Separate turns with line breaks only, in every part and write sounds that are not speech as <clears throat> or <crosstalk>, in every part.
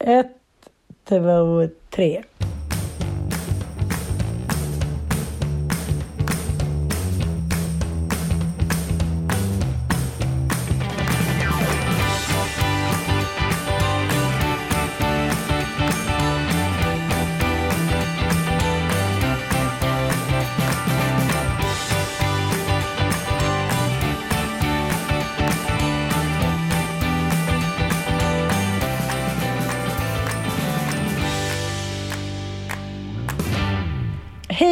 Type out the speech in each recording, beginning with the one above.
Ett, två, tre.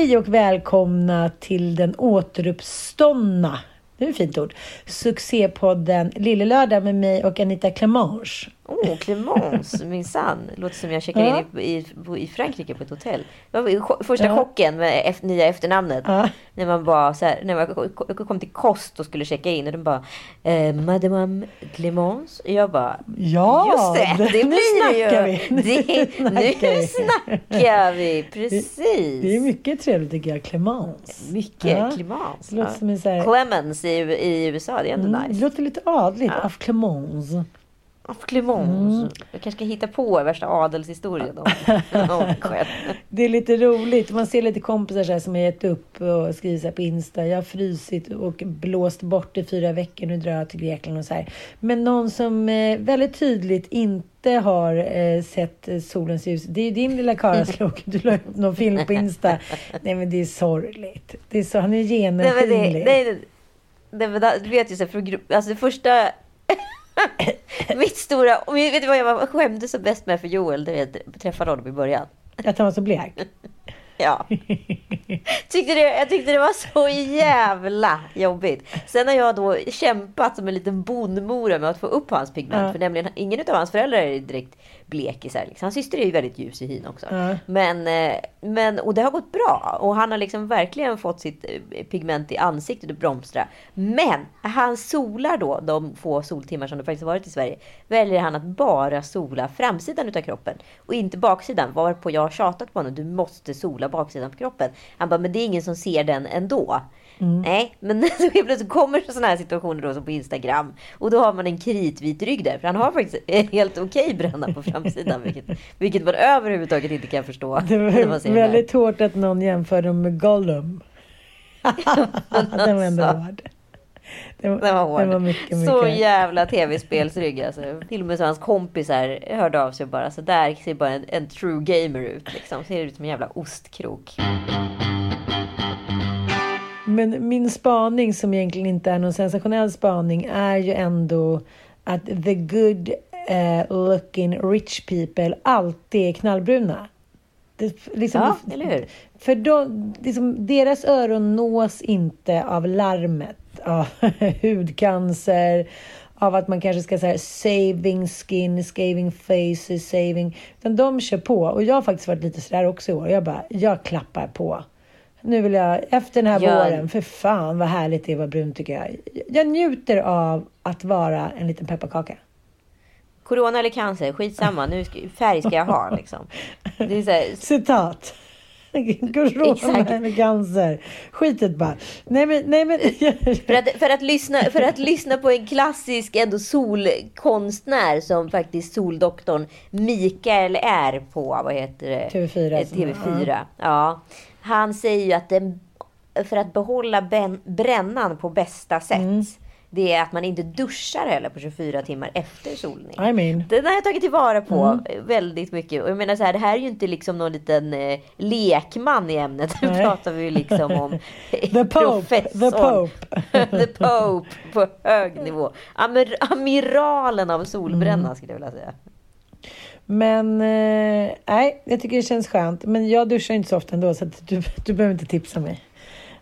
Hej och välkomna till den återuppståndna, det är ett fint ord, succépodden Lille Lördag med mig och Anita Clemange.
Åh, oh, Clemence, <laughs> minsann. Låter som jag checkar
Ja.
in i, i, i Frankrike på ett hotell. Det var första
Ja.
chocken med ef- nya efternamnet.
Ja.
När man bara så här, när jag ko- ko- kom till kost och skulle checka in och de bara eh, Madame Clemence. Jag bara
Ja,
Just det, det,
nu
blir det <laughs>
snackar
ju.
vi. Nu
Det,
snackar
nu
vi.
snackar vi. Precis.
Det är mycket trevligt tycker jag, Clemence.
Mycket
Ja.
Clemence.
Det låter som en så här-
Clemens i, i USA, det är ändå
Mm, det
nice.
låter lite adligt,
Ja.
av Clemence.
Av Clemence.
Mm.
Jag kanske ska hitta på värsta adelshistorien om, <laughs> om mig själv.
Det är lite roligt. Man ser lite kompisar så som har gett upp och skriver på Insta. Jag har frysit och blåst bort i fyra veckor. Nu drar jag till Grekland och så här. Men någon som eh, väldigt tydligt inte har eh, sett solens ljus. Det är ju din lilla Karlaslok. <laughs> Du la upp någon film på Insta. Nej men det är sorgligt. Det är så, han är
Nej, men det,
genomskinlig.
nej, nej, nej, du vet ju så här, alltså det första... <laughs> mitt stora... och Vet du vad jag skämdes som bäst med för Joel? Vet, jag träffade honom i början.
Att han var så blek. <laughs>
Ja. tyckte det, jag tyckte det var så jävla jobbigt. Sen har jag då kämpat som en liten bondmora med att få upp hans pigment.
Ja.
För nämligen, ingen av hans föräldrar är direkt blekisar. Liksom. Hans syster är ju väldigt ljus i hyn också.
Ja.
Men, eh, men, och det har gått bra. Och han har liksom verkligen fått sitt eh, pigment i ansiktet och blomstra. Men han solar då, de få soltimmar som det faktiskt varit i Sverige, väljer han att bara sola framsidan utav kroppen. Och inte baksidan. Varpå jag har tjatat på honom, du måste sola baksidan på kroppen. Han bara, men det är ingen som ser den ändå. Nej, men <laughs> så helt plötsligt kommer sådana här situationer då som på Instagram. Och då har man en kritvit rygg där. För han har faktiskt <laughs> en helt okej bränna på framsidan. Vilket, vilket man överhuvudtaget inte kan förstå.
Det var väldigt hårt att någon jämförde dem med Gollum. <laughs> den var ändå
Alltså.
hård. Den var,
Den var hård.
Den var mycket, mycket.
Så jävla tv-spelsrygg alltså. Till och med så hans kompisar hörde av sig och bara så där ser bara en, en true gamer ut. Liksom. Ser ut som en jävla ostkrok.
Men min spaning som egentligen inte är någon sensationell spaning är ju ändå att the good eh, looking rich people alltid är knallbruna. Det, liksom,
Ja, eller hur?
För de, liksom, deras öron nås inte av larmet av <laughs> hudcancer, av att man kanske ska säga saving skin, saving faces, saving. Utan de kör på. Och jag har faktiskt varit lite sådär också i år. Jag bara, jag klappar på. Nu vill jag, efter den här
Gör-
våren, för fan vad härligt det är att vara brun tycker jag. Jag njuter av att vara en liten pepparkaka.
Corona eller cancer, skitsamma. Nu ska, färg ska jag ha liksom. Det är så här,
Citat. <laughs> Corona
Exakt.
eller cancer. Skitet bara. Nej men, nej men. <laughs>
För att, för, att lyssna, för att lyssna på en klassisk ändå solkonstnär som faktiskt soldoktorn Mikael är på, vad heter det?
TV4,
Eh,
som-
TV4. Ja. Han säger ju att den, för att behålla ben, brännan på bästa sätt. det är att man inte duschar heller på 24 timmar efter solning.
I mean.
Den har jag tagit tillvara på mm. väldigt mycket. Och jag menar så här, det här är ju inte liksom någon liten eh, lekman i ämnet. Nu pratar vi ju liksom om <laughs> <laughs>
The Pope. The Pope. <laughs>
The Pope på hög nivå. Amir amiralen av solbränna mm. skulle jag vilja säga.
Men eh, nej, jag tycker det känns skönt. Men jag duschar inte så ofta ändå så du, du behöver inte tipsa mig.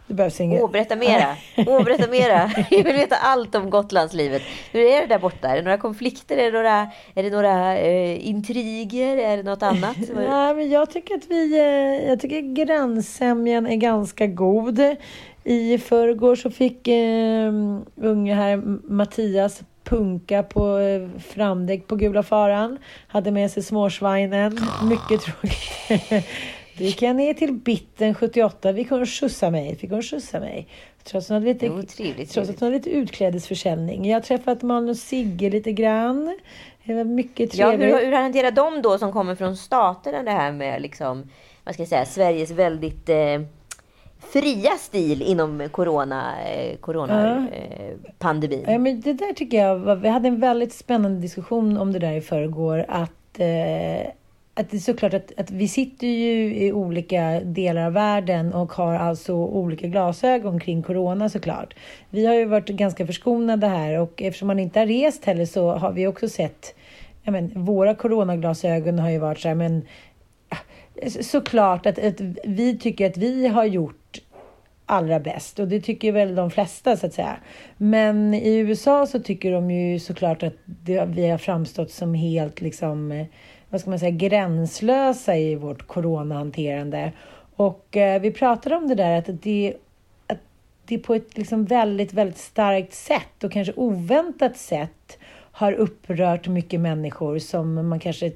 Det behövs inget.
Åh, berätta mera. Åh, berätta mera. <laughs> Jag vill veta allt om Gotlandslivet. Hur är det där borta? Är det några konflikter? Är det några, är det några eh, intriger? Är det något annat? <laughs>
Nej, men jag tycker att vi... Eh, jag tycker grannsämjan är ganska god. I förrgår så fick eh, unge här Mattias punka på eh, framdäck på gula faran. Hade med sig småsvinen. Mycket tråkigt. <laughs> Då gick jag ner till Bitten 78. Fick hon skjutsa mig. Fick hon skjutsa mig. Trots att hon hade lite, jo, trevligt, trots att hon hade lite utklädesförsäljning. Jag har träffat Malin och Sigge lite grann. Det var mycket trevligt.
Ja, hur, hur hanterar de då som kommer från staterna det här med liksom, vad ska jag säga, Sveriges väldigt eh, fria stil inom corona, eh, coronapandemin?
Ja. ja, men det där tycker jag var, vi hade en väldigt spännande diskussion om det där i förrgår. Att eh, att det är såklart att, att vi sitter ju i olika delar av världen och har alltså olika glasögon kring corona såklart. Vi har ju varit ganska förskonade här och eftersom man inte har rest heller så har vi också sett, ja men våra coronaglasögon har ju varit så här, men såklart att, att vi tycker att vi har gjort allra bäst och det tycker väl de flesta så att säga. Men i USA så tycker de ju såklart att det, vi har framstått som helt liksom eh, vad ska man säga, gränslösa i vårt coronahanterande. Och eh, vi pratade om det där att det, att det på ett liksom väldigt, väldigt starkt sätt och kanske oväntat sätt har upprört mycket människor som man kanske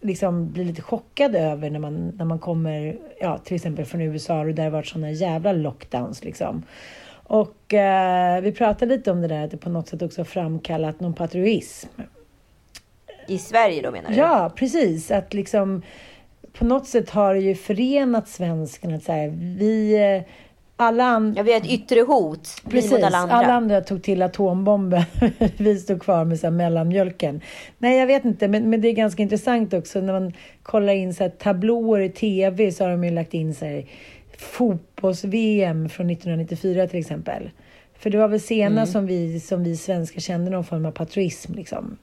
liksom blir lite chockad över när man, när man kommer ja, till exempel från USA och där har varit sådana jävla lockdowns. Liksom. Och eh, vi pratade lite om det där att det på något sätt också framkallat någon patriotism
i Sverige då menar du?
Ja, precis. Att liksom på något sätt har det ju förenat svenskarna. Att så här, vi, eh, alla andra...
Ja, vi har ett yttre hot
Precis, alla andra. alla andra tog till atombomben. <laughs> vi stod kvar med så här mellanmjölken. Nej, jag vet inte, men, men det är ganska intressant också när man kollar in så här, tablåer i tv så har de ju lagt in så här, fotbolls-VM från 1994 till exempel. För det var väl senast mm. som, vi, som vi svenskar kände någon form av patriotism. Liksom.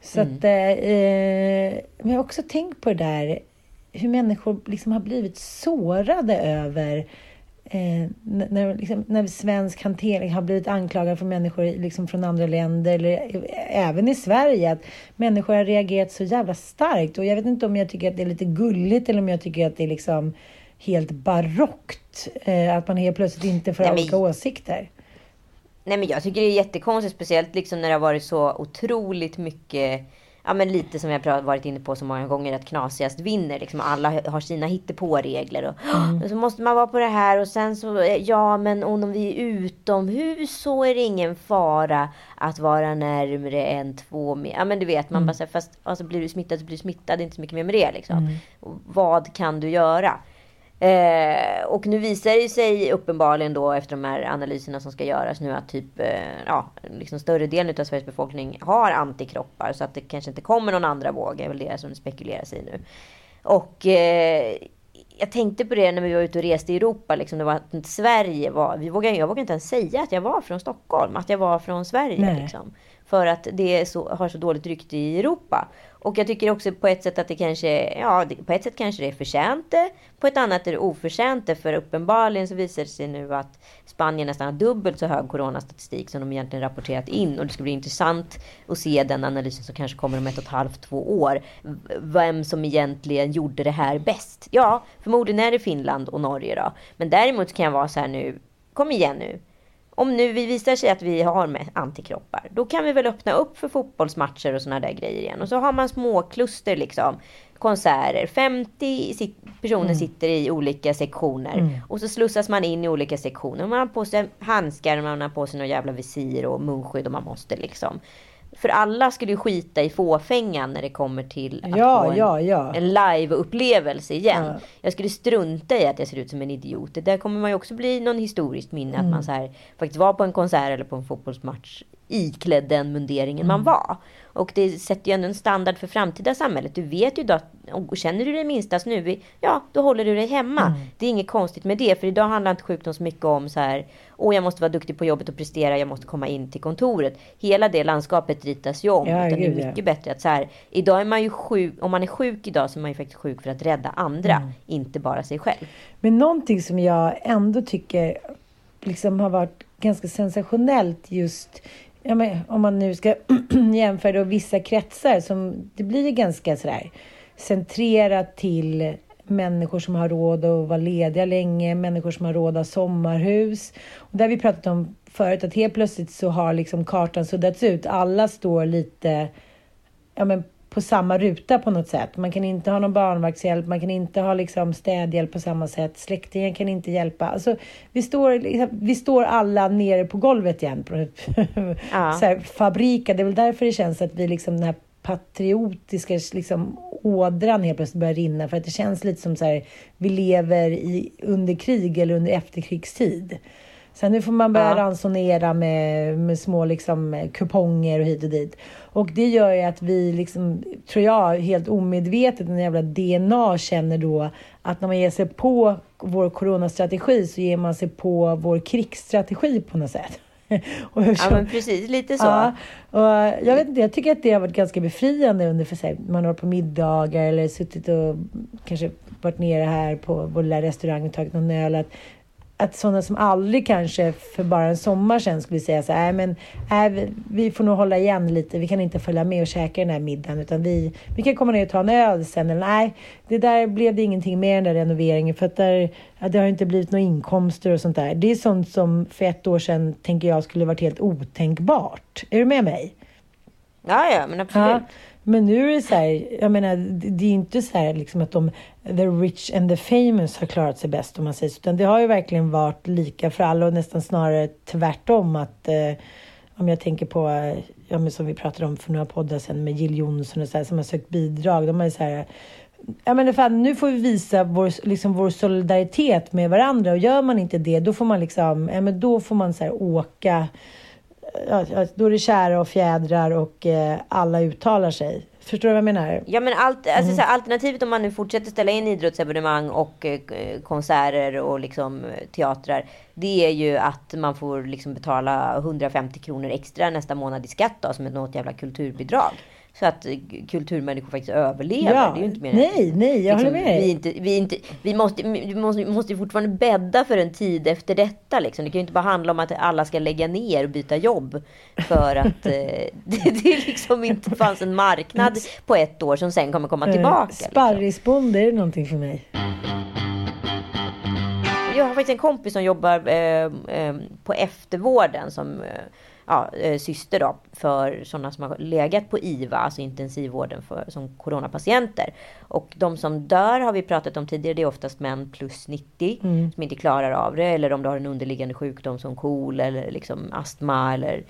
Så mm. att, eh, men jag har också tänkt på det där hur människor liksom har blivit sårade över eh, när, liksom, när svensk hantering har blivit anklagad för människor liksom från andra länder, eller även i Sverige, att människor har reagerat så jävla starkt. Och jag vet inte om jag tycker att det är lite gulligt eller om jag tycker att det är liksom helt barockt. Eh, att man helt plötsligt inte får ha olika åsikter.
Nej men jag tycker det är jättekonstigt, speciellt liksom när det har varit så otroligt mycket Ja men lite som jag varit inne på så många gånger att knasigast vinner. Liksom alla har sina hittepåregler. Och, mm. så måste man vara på det här och sen så ja men om vi är utomhus så är det ingen fara att vara närmre än två meter. Ja men du vet man mm. bara säger fast alltså, blir du smittad så blir du smittad. Det är inte så mycket mer med det liksom. Mm. Vad kan du göra? Eh, och nu visar det sig uppenbarligen då efter de här analyserna som ska göras nu att typ eh, ja, liksom större delen av Sveriges befolkning har antikroppar så att det kanske inte kommer någon andra våg är väl det som det spekuleras i nu. Och eh, jag tänkte på det när vi var ute och reste i Europa. Liksom, det var att Sverige var... Vi vågade, jag vågade inte ens säga att jag var från Stockholm. Att jag var från Sverige. Liksom, för att det så, har så dåligt rykte i Europa. Och jag tycker också på ett sätt att det kanske, ja, på ett sätt kanske det är förtjänt det. På ett annat är det oförtjänt det. För uppenbarligen så visar det sig nu att Spanien nästan har dubbelt så hög coronastatistik som de egentligen rapporterat in. Och det ska bli intressant att se den analysen som kanske kommer om ett och ett halvt, två år. Vem som egentligen gjorde det här bäst. Ja, förmodligen är det Finland och Norge då. Men däremot kan jag vara så här nu, kom igen nu om nu vi visar sig att vi har med antikroppar, då kan vi väl öppna upp för fotbollsmatcher och sådana där grejer igen. Och så har man små kluster liksom. Konserter. 50 personer mm. sitter i olika sektioner. Mm. Och så slussas man in i olika sektioner. Man har på sig handskar, man har på sig några jävla visir och munskydd och man måste liksom. För alla skulle ju skita i fåfängan när det kommer till att
Ja,
få en,
ja, ja.
en live-upplevelse igen.
Ja.
Jag skulle strunta i att jag ser ut som en idiot. Det där kommer man ju också bli någon historiskt minne.
Mm.
Att man så här, faktiskt var på en konsert eller på en fotbollsmatch iklädd den munderingen
Mm.
man var. Och det sätter ju ändå en standard för framtida samhället. Du vet ju då att och känner du dig minsta snuvig, ja då håller du dig hemma.
Mm.
Det är inget konstigt med det. För idag handlar inte sjukdom så mycket om så här, åh jag måste vara duktig på jobbet och prestera, jag måste komma in till kontoret. Hela det landskapet ritas ju om.
Ja,
utan det är
gud, ja.
mycket bättre att så här, idag är man ju sjuk, om man är sjuk idag så är man ju faktiskt sjuk för att rädda andra,
Mm.
inte bara sig själv.
Men någonting som jag ändå tycker liksom har varit ganska sensationellt just ja, men, om man nu ska <clears throat> jämföra då vissa kretsar som det blir ganska sådär centrerat till människor som har råd att vara lediga länge, människor som har råd att ha sommarhus. Och där har vi pratat om förut att helt plötsligt så har liksom kartan suddats ut. Alla står lite ja, men på samma ruta på något sätt. Man kan inte ha någon barnvaktshjälp, man kan inte ha liksom städhjälp på samma sätt. Släktingen kan inte hjälpa. Alltså, vi, står, liksom, vi står alla nere på golvet igen. På
Ja. <laughs>
så här, fabrika. Det är väl därför det känns att vi liksom den här patriotiska liksom, ådran helt plötsligt börjar rinna. För att det känns lite som så här, vi lever i, under krig eller under efterkrigstid. Sen nu får man börja
Ja.
ransonera med, med små liksom, kuponger och hit och dit. Och det gör ju att vi, liksom, tror jag, helt omedvetet, en jävla DNA känner då att när man ger sig på vår coronastrategi så ger man sig på vår krigsstrategi på något sätt. <laughs>
Ja men precis, lite så.
Ja, och jag vet inte, jag tycker att det har varit ganska befriande under för sig. Man har varit på middagar eller suttit och kanske varit nere här på vår lilla restaurang och tagit någon öl. Att, att sådana som aldrig kanske för bara en sommar sedan skulle säga så här, "Nej, men vi- vi får nog hålla igen lite, vi kan inte följa med och käka den här middagen utan vi, vi kan komma ner och ta en öl sen. Eller nej, det där blev det ingenting med den där renoveringen för att där, ja, det har inte blivit några inkomster och sånt där. Det är sånt som för ett år sedan tänker jag skulle varit helt otänkbart. Är du med mig?
Ja, ja, men absolut.
Ja, men nu är det så här, jag menar, det, är inte så här liksom att de, the rich and the famous har klarat sig bäst om man säger så, utan det har ju verkligen varit lika för alla och nästan snarare tvärtom att eh, om jag tänker på, eh, ja men som vi pratade om för några poddar sedan med Jill Johnson och så här, som har sökt bidrag, de har ju så här Ja men fan, nu får vi visa vår, liksom vår solidaritet med varandra och gör man inte det då får man liksom, ja men då får man så här åka då är det kära och fjädrar och eh, alla uttalar sig. Förstår du vad jag menar?
Ja men allt, alltså,
Mm.
här, alternativet om man nu fortsätter ställa in idrottsevenemang och eh, konserter och liksom eh, teatrar. Det är ju att man får liksom betala 150 kronor extra nästa månad i skatt då, som ett något jävla kulturbidrag. Så att kulturmänniskor faktiskt överlever.
Ja,
det är ju inte mer
nej, nej, jag håller med.
Vi, inte, vi, inte, vi, måste, vi måste, måste fortfarande bädda för en tid efter detta. Liksom. Det kan ju inte bara handla om att alla ska lägga ner och byta jobb. För att eh, <laughs> det, det liksom inte fanns en marknad <laughs> på ett år som sen kommer komma tillbaka.
Eh,
Liksom.
Sparrisbonde, är det någonting för mig?
Jag har faktiskt en kompis som jobbar eh, eh, på eftervården som eh, ja, eh, syster då, för sådana som har legat på IVA, alltså intensivvården för, som coronapatienter. Och de som dör har vi pratat om tidigare, det är oftast män plus 90 som inte klarar av det. Eller om du har en underliggande sjukdom som KOL eller liksom astma eller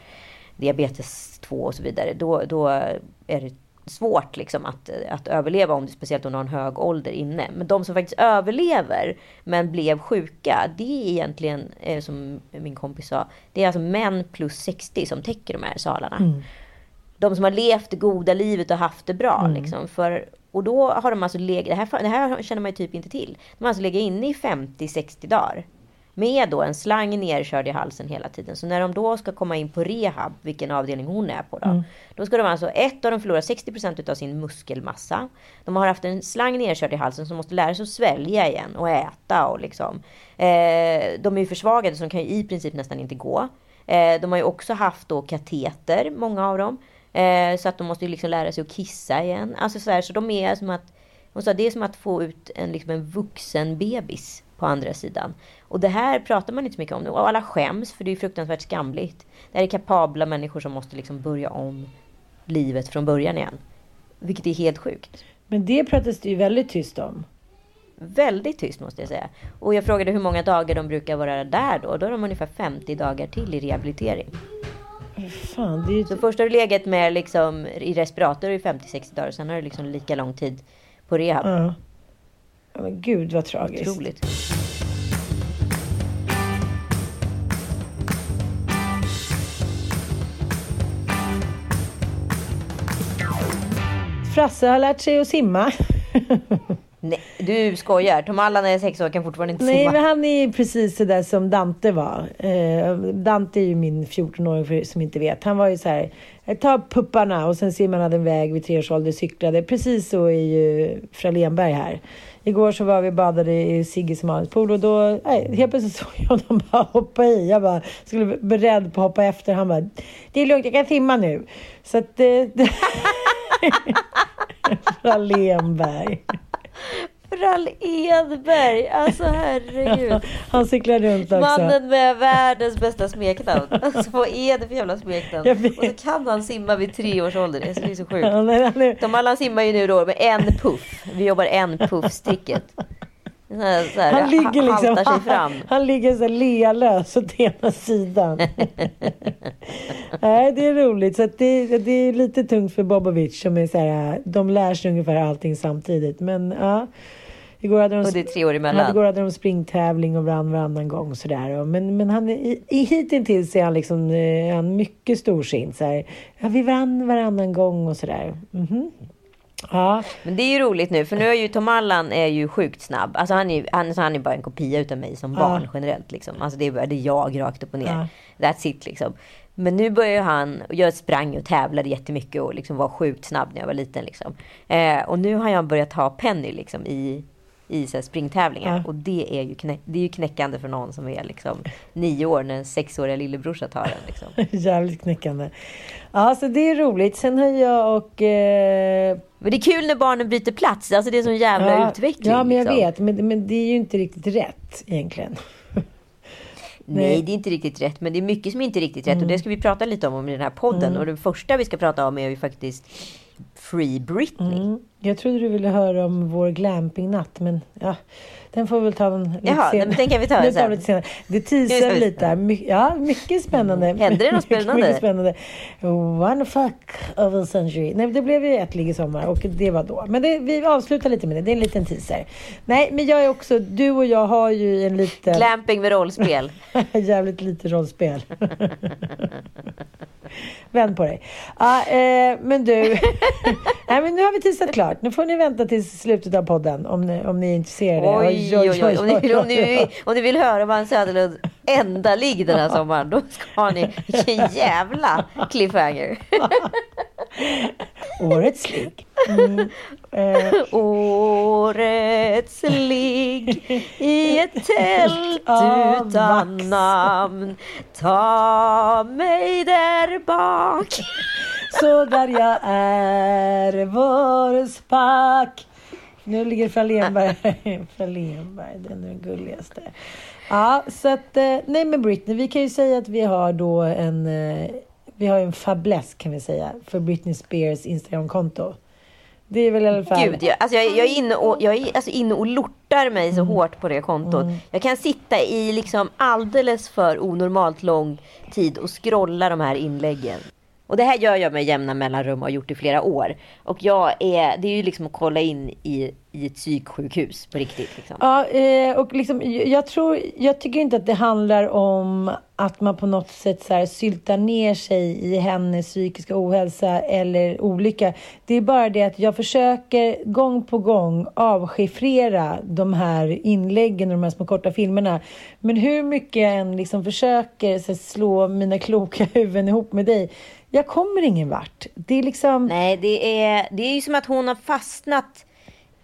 diabetes 2 och så vidare. Då, då är det svårt liksom att, att överleva, om det, speciellt om du har en hög ålder inne. Men de som faktiskt överlever men blev sjuka, det är egentligen, eh, som min kompis sa, det är alltså män plus 60 som täcker de här salarna. De som har levt det goda livet och haft det bra. Liksom, för, och då har de alltså legat, det här, det här känner man ju typ inte till. De har alltså legat inne i 50-60 dagar. Med då en slang nerkörd i halsen hela tiden. Så när de då ska komma in på rehab, vilken avdelning hon är på då. Då ska de alltså, ett av dem förlora 60% utav sin muskelmassa. De har haft en slang nerkörd i halsen som måste lära sig att svälja igen och äta och liksom. Eh, de är ju försvagade så de kan ju i princip nästan inte gå. Eh, de har ju också haft då kateter, många av dem. Eh, så att de måste ju liksom lära sig att kissa igen. Alltså så, här, så de är som att, hon sa, det är som att få ut en, liksom en vuxen bebis på andra sidan. Och det här pratar man inte så mycket om. Och alla skäms för det är fruktansvärt skamligt. Det här är kapabla människor som måste liksom börja om livet från början igen. Vilket är helt sjukt.
Men det pratas det ju väldigt tyst om.
Väldigt tyst måste jag säga. Och jag frågade hur många dagar de brukar vara där då. Då är de ungefär 50 dagar till i rehabilitering.
Fan, ju...
Så först har du legat med liksom i respirator i 50-60 dagar. Sen har du liksom lika lång tid på rehab.
Ja. Ja, Men gud vad tragiskt.
Otroligt.
Frasse har lärt sig att simma.
Nej, du skojar. Tom Allan är sex år kan fortfarande inte
Nej,
simma.
men han är ju precis sådär som Dante var. Eh, Dante är ju min 14-åring för er som inte vet. Han var ju så här, ta pupparna och sen simmade en väg vid tre års ålder, cyklade. Precis så är ju Fralénberg här. Igår så var vi och badade i Sigges pool och då, nej, helt plötsligt <laughs> såg jag honom bara hoppa i. Jag bara skulle vara beredd på att hoppa efter. Han bara, det är lugnt, jag kan simma nu. Så att Eh, <laughs> det
Frall Edberg. Alltså herregud. <laughs>
Han cyklar runt också.
Mannen med världens bästa smeknamn. Alltså vad är det för jävla smeknamn? Och så kan han simma vid tre års ålder. Det är så, sjukt. Tom Allan simmar ju nu då med en puff. Vi jobbar en puff-sticket. Så här, så här,
han ligger liksom,
sig fram.
Han, <laughs> han ligger så lealös åt ena sidan. <laughs> Nej, det är roligt. Så det, det är lite tungt för Bobovic som är så här, de lär sig ungefär allting samtidigt. Men ja. Igår hade de,
Och det är tre år emellan.
igår hade de springtävling och vann varannan gång. Sådär. Men, men han, är- i, i, hittills är han, liksom, eh, han mycket storsint. Ja, vi vann varannan gång och sådär. Mhm. Ja,
Men det är ju roligt nu, för nu är ju Tom Allan är ju sjukt snabb. Alltså han är ju han, han är bara en kopia utav mig som barn generellt. Liksom. Alltså det är, bara- det är jag rakt upp och ner. That's it liksom. Men nu börjar han, och jag sprang och tävlade jättemycket och liksom var sjukt snabb när jag var liten. Liksom. Eh, och nu har jag börjat ha Penny liksom, i, i så springtävlingar.
Ja.
Och det är, ju knä, det är ju knäckande för någon som är liksom, nio år när en sexåriga lillebrorsa tar den. Liksom. <laughs>
jävligt knäckande. Ja, så det är roligt. Sen har jag och... Eh,
Men det är kul när barnen byter plats. Alltså det är sån jävla
ja,
utveckling.
Ja, men jag
liksom.
vet. Men, men det är ju inte riktigt rätt egentligen. <laughs>
Nej,
Nej.
det är inte riktigt rätt. Men det är mycket som inte är riktigt rätt. Och det ska vi prata lite om, om i den här podden. Och det första vi ska prata om är ju faktiskt Free Britney.
Mm. Jag trodde du ville höra om vår glampingnatt, men ja, den får vi väl ta en lite
Jaha,
senare.
den kan vi ta
Den
sen.
lite senare. Det teasar lite. här. My, ja, mycket spännande.
Hände det något <laughs> spännande?
mycket spännande. One fuck of a century. Nej, det blev ju ett ligg i sommar och det var då. Men det, vi avslutar lite med det. Det är en liten teaser. Nej, men jag är också, du och jag har ju en liten...
Glamping med rollspel. <laughs>
Jävligt lite rollspel. <laughs> Vänd på dig. Ja, eh, men du. Nej, men nu har vi teasat klart. Nu får ni vänta till slutet av podden om ni, om ni är intresserade.
Oj, oj, oj. Om ni, om, ni, vill- om ni vill höra Söderlunds enda ligg den här <laughs> sommaren, då ska ni... Vilken jävla cliffhanger. <laughs>
Årets ligg. Mm. Eh,
Årets ligg i ett <laughs> tält utan
vax.
namn. Ta mig där bak.
Så där jag är, vår spack. Nu ligger Frallénberg <laughs> Frallénberg, den är den gulligaste. Ja, så att, eh, nej men Britney, vi kan ju säga att vi har då en, eh, vi har en fäbless kan vi säga, för Britney Spears Instagramkonto. Det är väl i alla fall...
Gud, jag, alltså jag, jag är inne och, jag är alltså inne och lortar mig så hårt på det kontot. Jag kan sitta i liksom alldeles för onormalt lång tid och scrolla de här inläggen. Och det här gör jag med jämna mellanrum och har gjort i flera år. Och jag är, det är ju liksom att kolla in i, i ett psyksjukhus på riktigt. Liksom.
Ja, eh, och liksom, jag, tror, jag tycker inte att det handlar om att man på något sätt så här syltar ner sig i hennes psykiska ohälsa eller olycka. Det är bara det att jag försöker gång på gång avchiffrera de här inläggen och de här små korta filmerna. Men hur mycket jag än liksom försöker så här, slå mina kloka <laughs> huvuden ihop med dig, jag kommer ingen vart. Det är liksom...
Nej, det är, det är ju som att hon har fastnat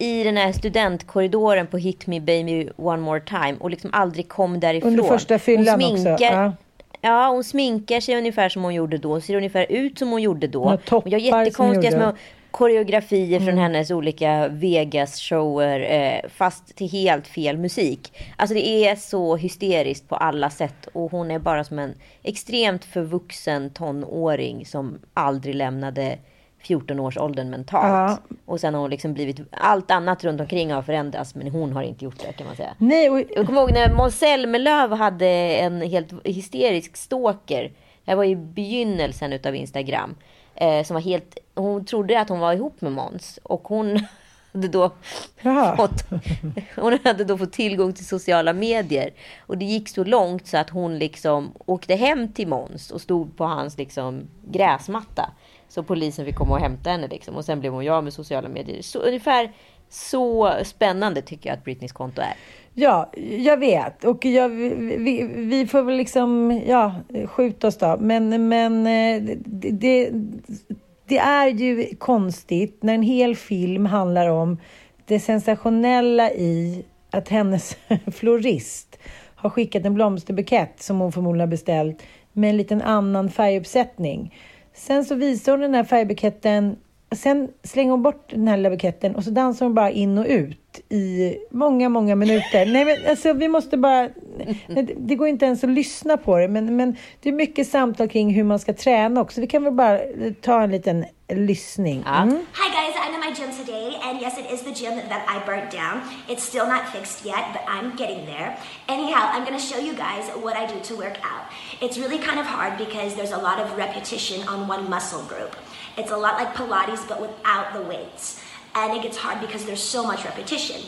i den här studentkorridoren på Hit Me Baby One More Time och liksom aldrig kom därifrån.
Under första fyllan också, ja.
Ja, hon sminkar sig ungefär som hon gjorde då. Ser ungefär ut som hon gjorde då.
Hon
gör jättekonstiga små koreografier från hennes olika Vegas-shower. Eh, fast till helt fel musik. Alltså det är så hysteriskt på alla sätt. Och hon är bara som en extremt förvuxen tonåring som aldrig lämnade 14-årsåldern mentalt.
Ja.
Och sen har hon liksom blivit... Allt annat runt omkring har förändrats men hon har inte gjort det kan man säga.
Nej, och,
Jag kommer ihåg när Måns Zelmerlöw hade en helt hysterisk stalker. Det var i begynnelsen utav Instagram. Eh, som var helt, hon trodde att hon var ihop med Måns. Och hon <laughs> hade då
Jaha.
fått, hon hade då fått tillgång till sociala medier. Och det gick så långt så att hon liksom åkte hem till Måns och stod på hans liksom gräsmatta. Så polisen fick komma och hämta henne liksom. Och sen blev hon jag med sociala medier. Så ungefär så spännande tycker jag att Britneys konto är.
Ja, jag vet. Och jag, vi, vi får väl liksom ja, skjuta oss då. Men, men eh, det, det, det är ju konstigt när en hel film handlar om det sensationella i att hennes <laughs> florist har skickat en blomsterbukett som hon förmodligen har beställt med en liten annan färguppsättning. Sen så visar hon den här färgbuketten Sen slänger hon bort den här lilla buketten och så dansar hon bara in och ut i många, många minuter. Nej, men alltså vi måste bara... Det, det går inte ens att lyssna på det, men, men det är mycket samtal kring hur man ska träna också. Vi kan väl bara ta en liten lyssning.
Ja.
Mm.
In my gym today, and yes, it is the gym that I burnt down. It's still not fixed yet, but I'm getting there. Anyhow, I'm gonna show you guys what I do to work out. It's really kind of hard because there's a lot of repetition on one muscle group. It's a lot like Pilates, but without the weights. And it gets hard because there's so much repetition.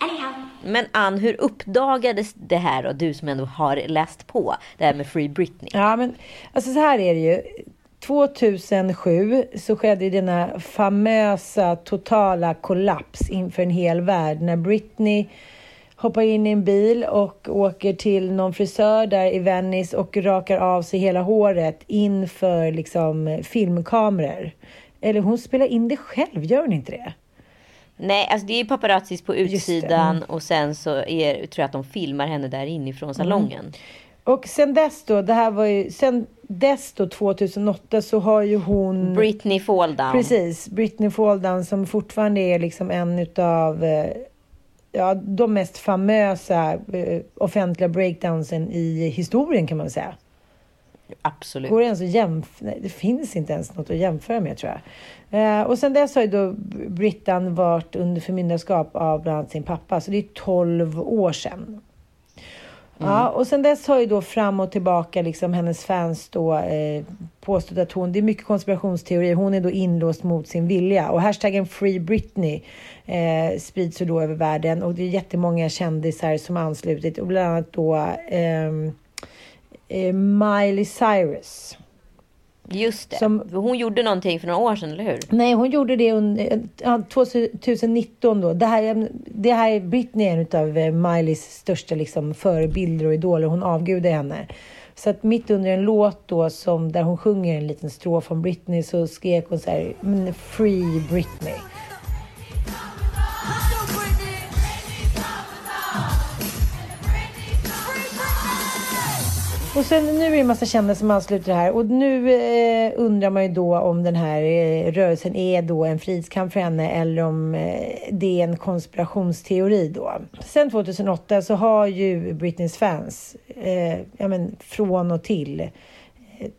Anyhow,
Men Ann, hur uppdagades det här då? Du som ändå har läst på det här med Free Britney.
Ja, men alltså så här är det ju. 2007 så skedde denna famösa totala kollaps inför en hel värld när Britney hoppar in i en bil och åker till någon frisör där i Venice och rakar av sig hela håret inför liksom filmkameror. Eller hon spelar in det själv, gör hon inte det?
Nej, alltså det är paparazzis på utsidan
mm.
och sen så är, tror jag att de filmar henne där inifrån salongen.
Och sen dess då, det här var ju, sen dess då 2008 så har ju hon...
Britney Fall Down.
Precis, Britney Fall Down som fortfarande är liksom en utav eh, ja, de mest famösa eh, offentliga breakdownsen i historien kan man säga.
Absolut.
Går det ens att jämföra? Det finns inte ens något att jämföra med tror jag. Eh, och sen dess har ju då Brittan varit under förmyndarskap av bland annat sin pappa. Så det är 12 år sedan. Mm. Ja, och sen dess har ju då fram och tillbaka liksom hennes fans då eh, påstått att hon, det är mycket konspirationsteorier, hon är då inlåst mot sin vilja. Och hashtaggen Free Britney eh, sprids ju då över världen och det är jättemånga kändisar som har anslutit och bland annat då ehm, eh, Miley Cyrus.
Just det.
Som-
Hon gjorde någonting för några år sedan, eller hur?
Nej, hon gjorde det under ja, 2019 då. Det här, det här är Britney en av eh, Mileys största liksom, förebilder och idoler. Hon avgudar henne. Så att mitt under en låt då som där hon sjunger en liten strof om Britney så skrek hon så här "Men Free Britney. Och sen nu är det en massa kända som ansluter här och nu eh, undrar man ju då om den här eh, rörelsen är då en fridskamp för henne eller om eh, det är en konspirationsteori då. Sen 2008 så har ju Britneys fans, eh, ja men från och till,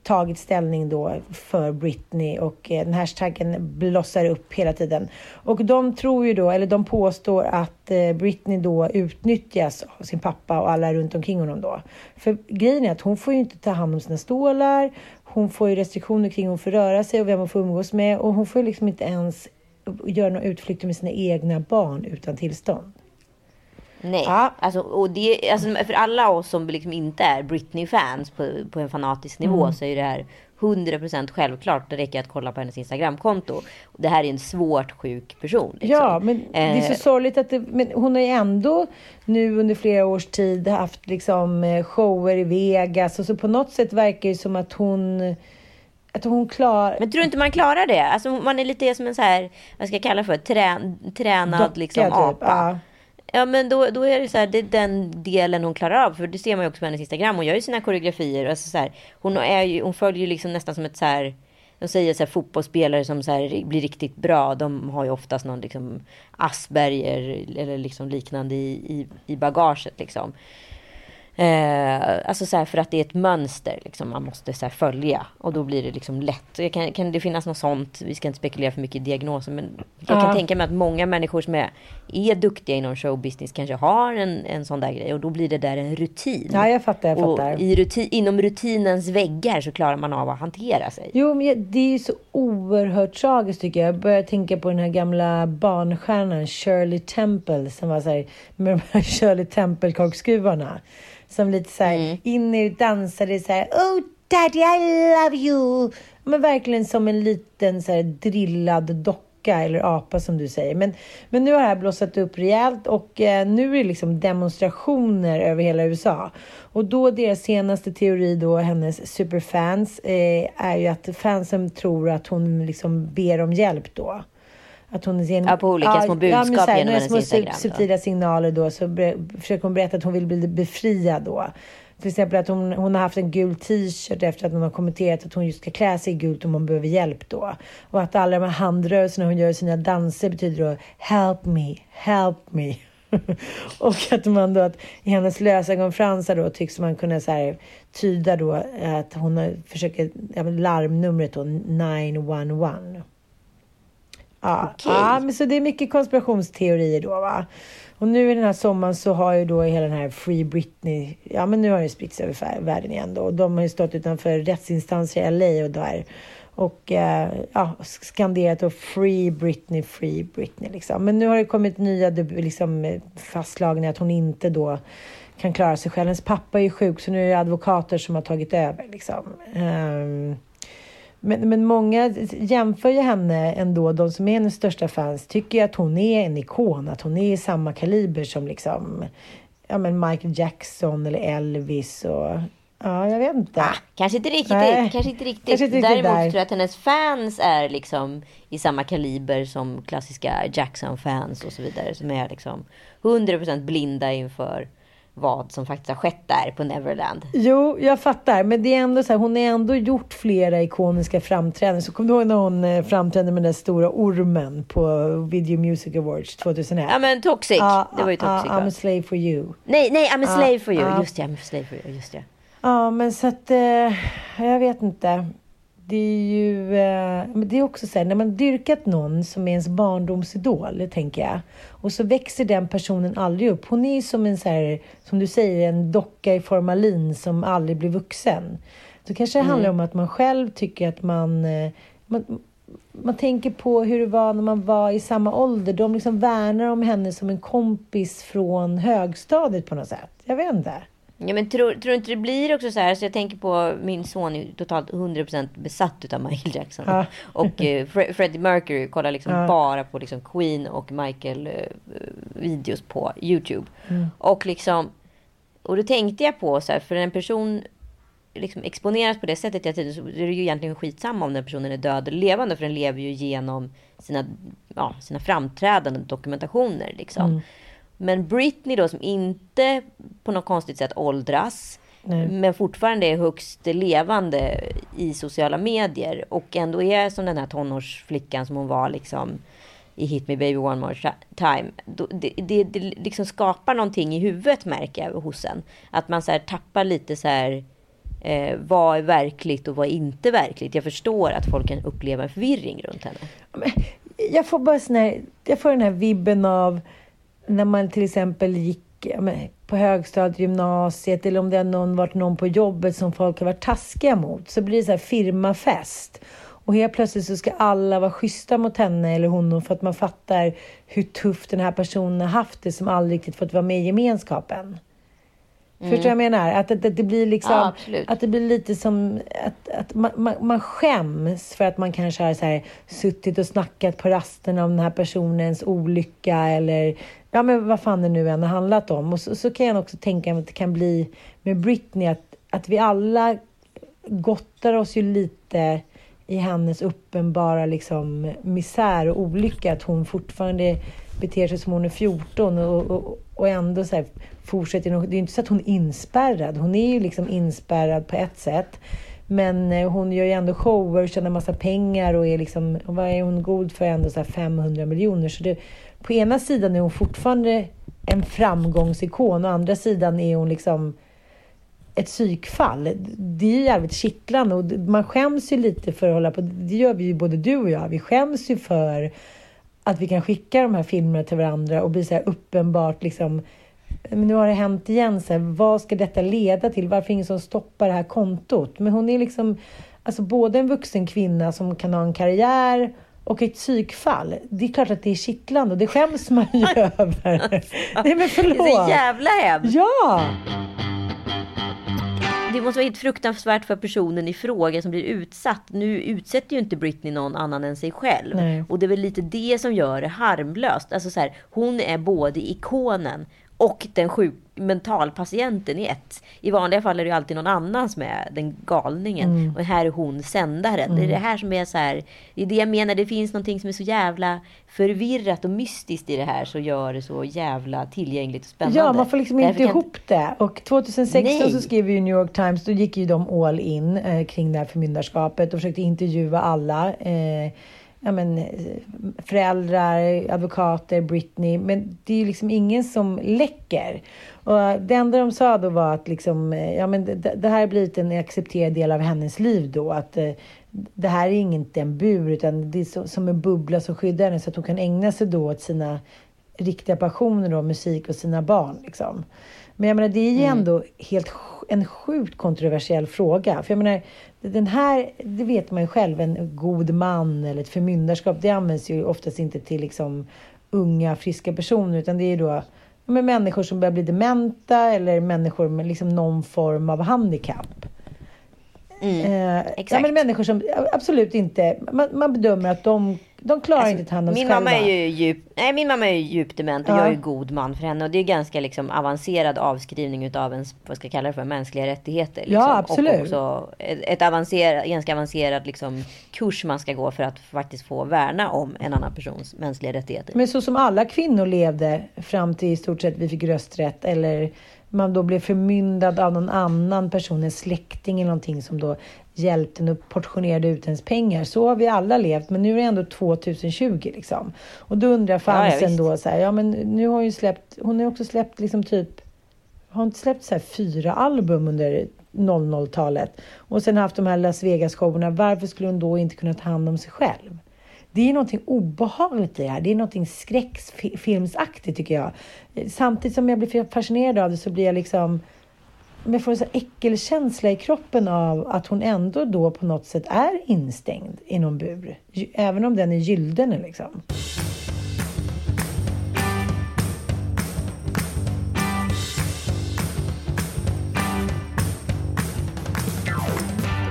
tagit ställning då för Britney och eh, den hashtaggen blossar upp hela tiden. Och de tror ju då, eller de påstår att eh, Britney då utnyttjas av sin pappa och alla runt omkring honom då. För grejen är att hon får ju inte ta hand om sina stålar, hon får ju restriktioner kring hur hon får röra sig och vem hon får umgås med och hon får ju liksom inte ens göra några utflykter med sina egna barn utan tillstånd.
Nej,
Ja.
alltså, och det, alltså, för alla oss som liksom inte är Britney-fans på, på en fanatisk nivå
Mm.
så är det här 100% självklart. Det räcker att kolla på hennes Instagramkonto. Det här är en svårt sjuk person. Liksom.
Ja, men det är så
Eh,
sorgligt att det, men hon har ju ändå nu under flera års tid haft liksom eh, shower i Vegas och så på något sätt verkar det som att hon att hon klarar...
Men tror du inte man klarar det? Alltså man är lite som en så här, vad ska jag kalla för, Trän, tränad
Docka,
liksom
typ.
apa.
Ja.
Ja men då, då är det så här, det är den delen hon klarar av. För det ser man ju också på hennes Instagram. Hon gör ju sina koreografier. Alltså så här, hon, är ju, hon följer ju liksom nästan som ett så här. De säger så här, fotbollsspelare som så här, blir riktigt bra. De har ju oftast någon liksom Asperger eller liksom liknande i, i, i bagaget liksom. Eh, alltså så här, för att det är ett mönster liksom, man måste så här, följa. Och då blir det liksom lätt. Kan, kan det finnas något sånt? Vi ska inte spekulera för mycket i diagnoser. Men jag
Ja.
kan tänka mig att många människor som är, är duktiga inom showbusiness kanske har en, en sån där grej. Och då blir det där en rutin.
Ja, jag fattar, jag
och
fattar.
i rutin, inom rutinens väggar så klarar man av att hantera sig.
Jo, men det är ju så oerhört tragiskt tycker jag. Jag börjar tänka på den här gamla barnstjärnan Shirley Temple som var så här, med de här <laughs> Shirley Temple-korkskruvarna. Som lite så här inne och dansade så här Oh daddy I love you! Men verkligen som en liten så här drillad docka eller apa som du säger. Men, men nu har det här blossat upp rejält och eh, nu är det liksom demonstrationer över hela USA. Och då deras senaste teori då, hennes superfans, eh, är ju att fansen tror att hon liksom ber om hjälp då. Att hon genom,
Ja, på olika små budskap
så här,
genom hennes
små
Instagram
subtila signaler då så ber, försöker hon berätta att hon vill bli befriad då. Till exempel att hon, hon har haft en gul t-shirt efter att hon har kommenterat att hon just ska klä sig i gult om hon behöver hjälp då. Och att alla de här handrörelserna hon gör i sina danser betyder då help me, help me. <laughs> och att man då att i hennes lösögonfransar då tycks man kunna så här, tyda då att hon försöker, ja, larmnumret då 911. Ja,
Okej.
ja, men så det är mycket konspirationsteorier då va. Och nu i den här sommaren så har ju då hela den här Free Britney, ja men nu har det spritts över världen igen då. Och de har ju stått utanför rättsinstanser i LA och där. Och eh, ja, skanderat då Free Britney, Free Britney liksom. Men nu har det kommit nya liksom, eh, fastslagningar att hon inte då kan klara sig själv. Hennes pappa är ju sjuk så nu är det advokater som har tagit över liksom. Ehm, men, men många jämför ju henne ändå, de som är hennes största fans, tycker ju att hon är en ikon, att hon är i samma kaliber som liksom, ja men Michael Jackson eller Elvis och, ja jag vet inte.
Ah, kanske inte riktigt.
Nej,
kanske inte riktigt.
kanske inte riktigt
Däremot
där.
tror jag att hennes fans är liksom i samma kaliber som klassiska Jackson-fans och så vidare. Som är liksom 100% blinda inför vad som faktiskt har skett där på Neverland.
Jo, jag fattar. Men det är ändå så här, hon har ändå gjort flera ikoniska framträdanden. Så kommer du ihåg när hon eh, framträdde med den stora ormen på Video Music Awards 2001?
Ja men Toxic.
Ja,
det var ju
ja,
Toxic
I'm
va?
a slave for you.
Nej, nej, I'm a slave for you. Just det, I'm a slave for you. Just det.
Ja, men så att... Eh, jag vet inte. Det är ju... Eh, men det är också så här, när man dyrkat någon som är ens barndomsidol, tänker jag. Och så växer den personen aldrig upp. Hon är ju som en så här, som du säger, en docka i formalin som aldrig blir vuxen. Då kanske det handlar om att man själv tycker att man... Eh, man man tänker på hur det var när man var i samma ålder. De liksom värnar om henne som en kompis från högstadiet på något sätt. Jag vet inte.
Ja, men tror, tror inte det blir också så här? Så jag tänker på min son är totalt 100% besatt utav Michael Jackson.
Ja.
Och eh, Fre- Freddie Mercury kollar liksom
Ja.
bara på liksom Queen och Michael eh, videos på YouTube.
Mm.
Och liksom, och då tänkte jag på så här, för en person liksom exponeras på det sättet hela tiden så är det ju egentligen skitsamma om den personen är död eller levande. För den lever ju genom sina, ja, sina framträdanden, dokumentationer liksom.
Mm.
Men Britney då som inte på något konstigt sätt åldras.
Nej.
Men fortfarande är högst levande i sociala medier. Och ändå är som den här tonårsflickan som hon var liksom i Hit Me Baby One More Ti- Time. Det, det, det liksom skapar någonting i huvudet märker jag hos en. Att man så tappar lite så här. Eh, vad är verkligt och vad är inte verkligt? Jag förstår att folk kan uppleva en förvirring runt henne.
Jag får bara sån här, jag får den här vibben av när man till exempel gick på högstadiet, gymnasiet eller om det har någon, varit någon på jobbet som folk har varit taskiga mot. Så blir det så här firmafest. Och helt plötsligt så ska alla vara schyssta mot henne eller honom för att man fattar hur tufft den här personen har haft det som aldrig riktigt fått vara med i gemenskapen. Förstår du vad jag menar? Att, att, att det blir liksom,
Ja,
att det blir lite som att, att man, man, man skäms för att man kanske har så här, suttit och snackat på rasten om den här personens olycka eller ja, men vad fan det nu än har handlat om. Och så, så kan jag också tänka mig att det kan bli med Britney att, att vi alla gottar oss ju lite i hennes uppenbara liksom, misär och olycka. Att hon fortfarande beter sig som hon är 14 och, och, och ändå så här fortsätter. Det är ju inte så att hon är inspärrad. Hon är ju liksom inspärrad på ett sätt. Men eh, hon gör ju ändå shower, tjänar massa pengar och är liksom, vad är hon god för? Ändå så här 500 miljoner. Så det, på ena sidan är hon fortfarande en framgångsikon och andra sidan är hon liksom ett psykfall. Det är ju jävligt kittlande och man skäms ju lite för att hålla på. Det gör vi ju både du och jag. Vi skäms ju för att vi kan skicka de här filmerna till varandra och bli så här uppenbart liksom men nu har det hänt igen. Så här, vad ska detta leda till? Varför ingen som stoppar det här kontot? Men hon är liksom alltså både en vuxen kvinna som kan ha en karriär och ett psykfall. Det är klart att det är kittlande och det skäms man ju <laughs> över. Nej men förlåt.
Det är så jävla hemskt.
Ja!
Det måste vara helt fruktansvärt för personen i fråga som blir utsatt. Nu utsätter ju inte Britney någon annan än sig själv.
Nej.
Och det är väl lite det som gör det harmlöst. Alltså så här, hon är både ikonen och den sjuk mentalpatienten i ett. I vanliga fall är det ju alltid någon annan som är den galningen.
Mm.
Och här är hon sändaren. Det är det här som är så här. Det är det jag menar. Det finns någonting som är så jävla förvirrat och mystiskt i det här. Så gör det så jävla tillgängligt och spännande.
Ja, man får liksom
Därför
inte ihop det. Och 2016
Nej.
så skrev ju New York Times, då gick ju de all in eh, kring det här förmyndarskapet och försökte intervjua alla. Eh, ja, men, eh, föräldrar, advokater, Britney. Men det är ju liksom ingen som läcker. Och det enda de sa då var att liksom, eh, ja, men det, det här har blivit en accepterad del av hennes liv då. Att eh, det här är inte en bur utan det är så, som en bubbla som skyddar henne så att hon kan ägna sig då åt sina riktiga passioner då, musik och sina barn. Liksom. Men jag menar, det är ju ändå helt en sjukt kontroversiell fråga. För jag menar, den här, det vet man ju själv, en god man eller ett förmyndarskap, det används ju oftast inte till liksom unga, friska personer, utan det är då ja, men människor som börjar bli dementa eller människor med liksom någon form av handikapp.
Mm,
Eh, ja,
exakt.
men människor som absolut inte, man, man bedömer att de, de klarar inte att ta hand om
Alltså, min
sig
mamma
själva.
är ju djup, nej, min mamma är ju djupt dement och
Ja.
jag är ju god man för henne. Och det är ganska liksom avancerad avskrivning utav ens, vad ska jag kalla det för, mänskliga rättigheter. Liksom.
Ja, absolut.
Och också ett, avancerat, ganska avancerad liksom, kurs man ska gå för att faktiskt få värna om en annan persons mänskliga rättigheter.
Men så som alla kvinnor levde fram till i stort sett vi fick rösträtt eller man då blev förmyndad av någon annan person, en släkting eller någonting som då hjälpte en och portionerade ut ens pengar. Så har vi alla levt, men nu är det ändå 2020 liksom. Och då undrar
Ja, ja,
fansen
visst.
då så här, ja men nu har hon ju släppt, hon har också släppt liksom typ, har inte släppt så här fyra album under 00-talet och sen haft de här Las Vegas-showerna. Varför skulle hon då inte kunna ta hand om sig själv? Det är någonting obehagligt i det här. Det är någonting skräckfilmsaktigt tycker jag. Samtidigt som jag blir fascinerad av det så blir jag liksom men jag får en här äckelkänsla i kroppen av att hon ändå då på något sätt är instängd i någon bur. Även om den är gyllene liksom.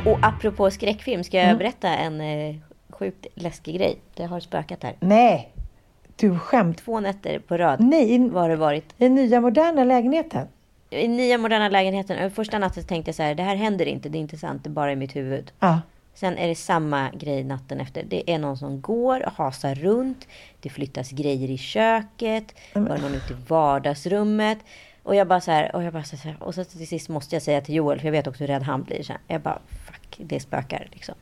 Och apropå skräckfilm, ska jag
Mm.
berätta en eh, sjukt läskig grej? Det har spökat här.
Nej, du skämt.
Två nätter på rad
Nej, i,
var det varit.
i nya moderna lägenheten.
I nya moderna lägenheten. eh, Första natten tänkte jag så här, det här händer inte, det är inte sant, det är bara i mitt huvud.
Ja.
Sen är det samma grej natten efter. Det är någon som går och hasar runt. Det flyttas grejer i köket. Var någon ute i vardagsrummet. Och jag bara så här, och jag bara så här, och så till sist måste jag säga till Joel, för jag vet också hur rädd han blir. Så här, jag bara, fuck, det spökar liksom.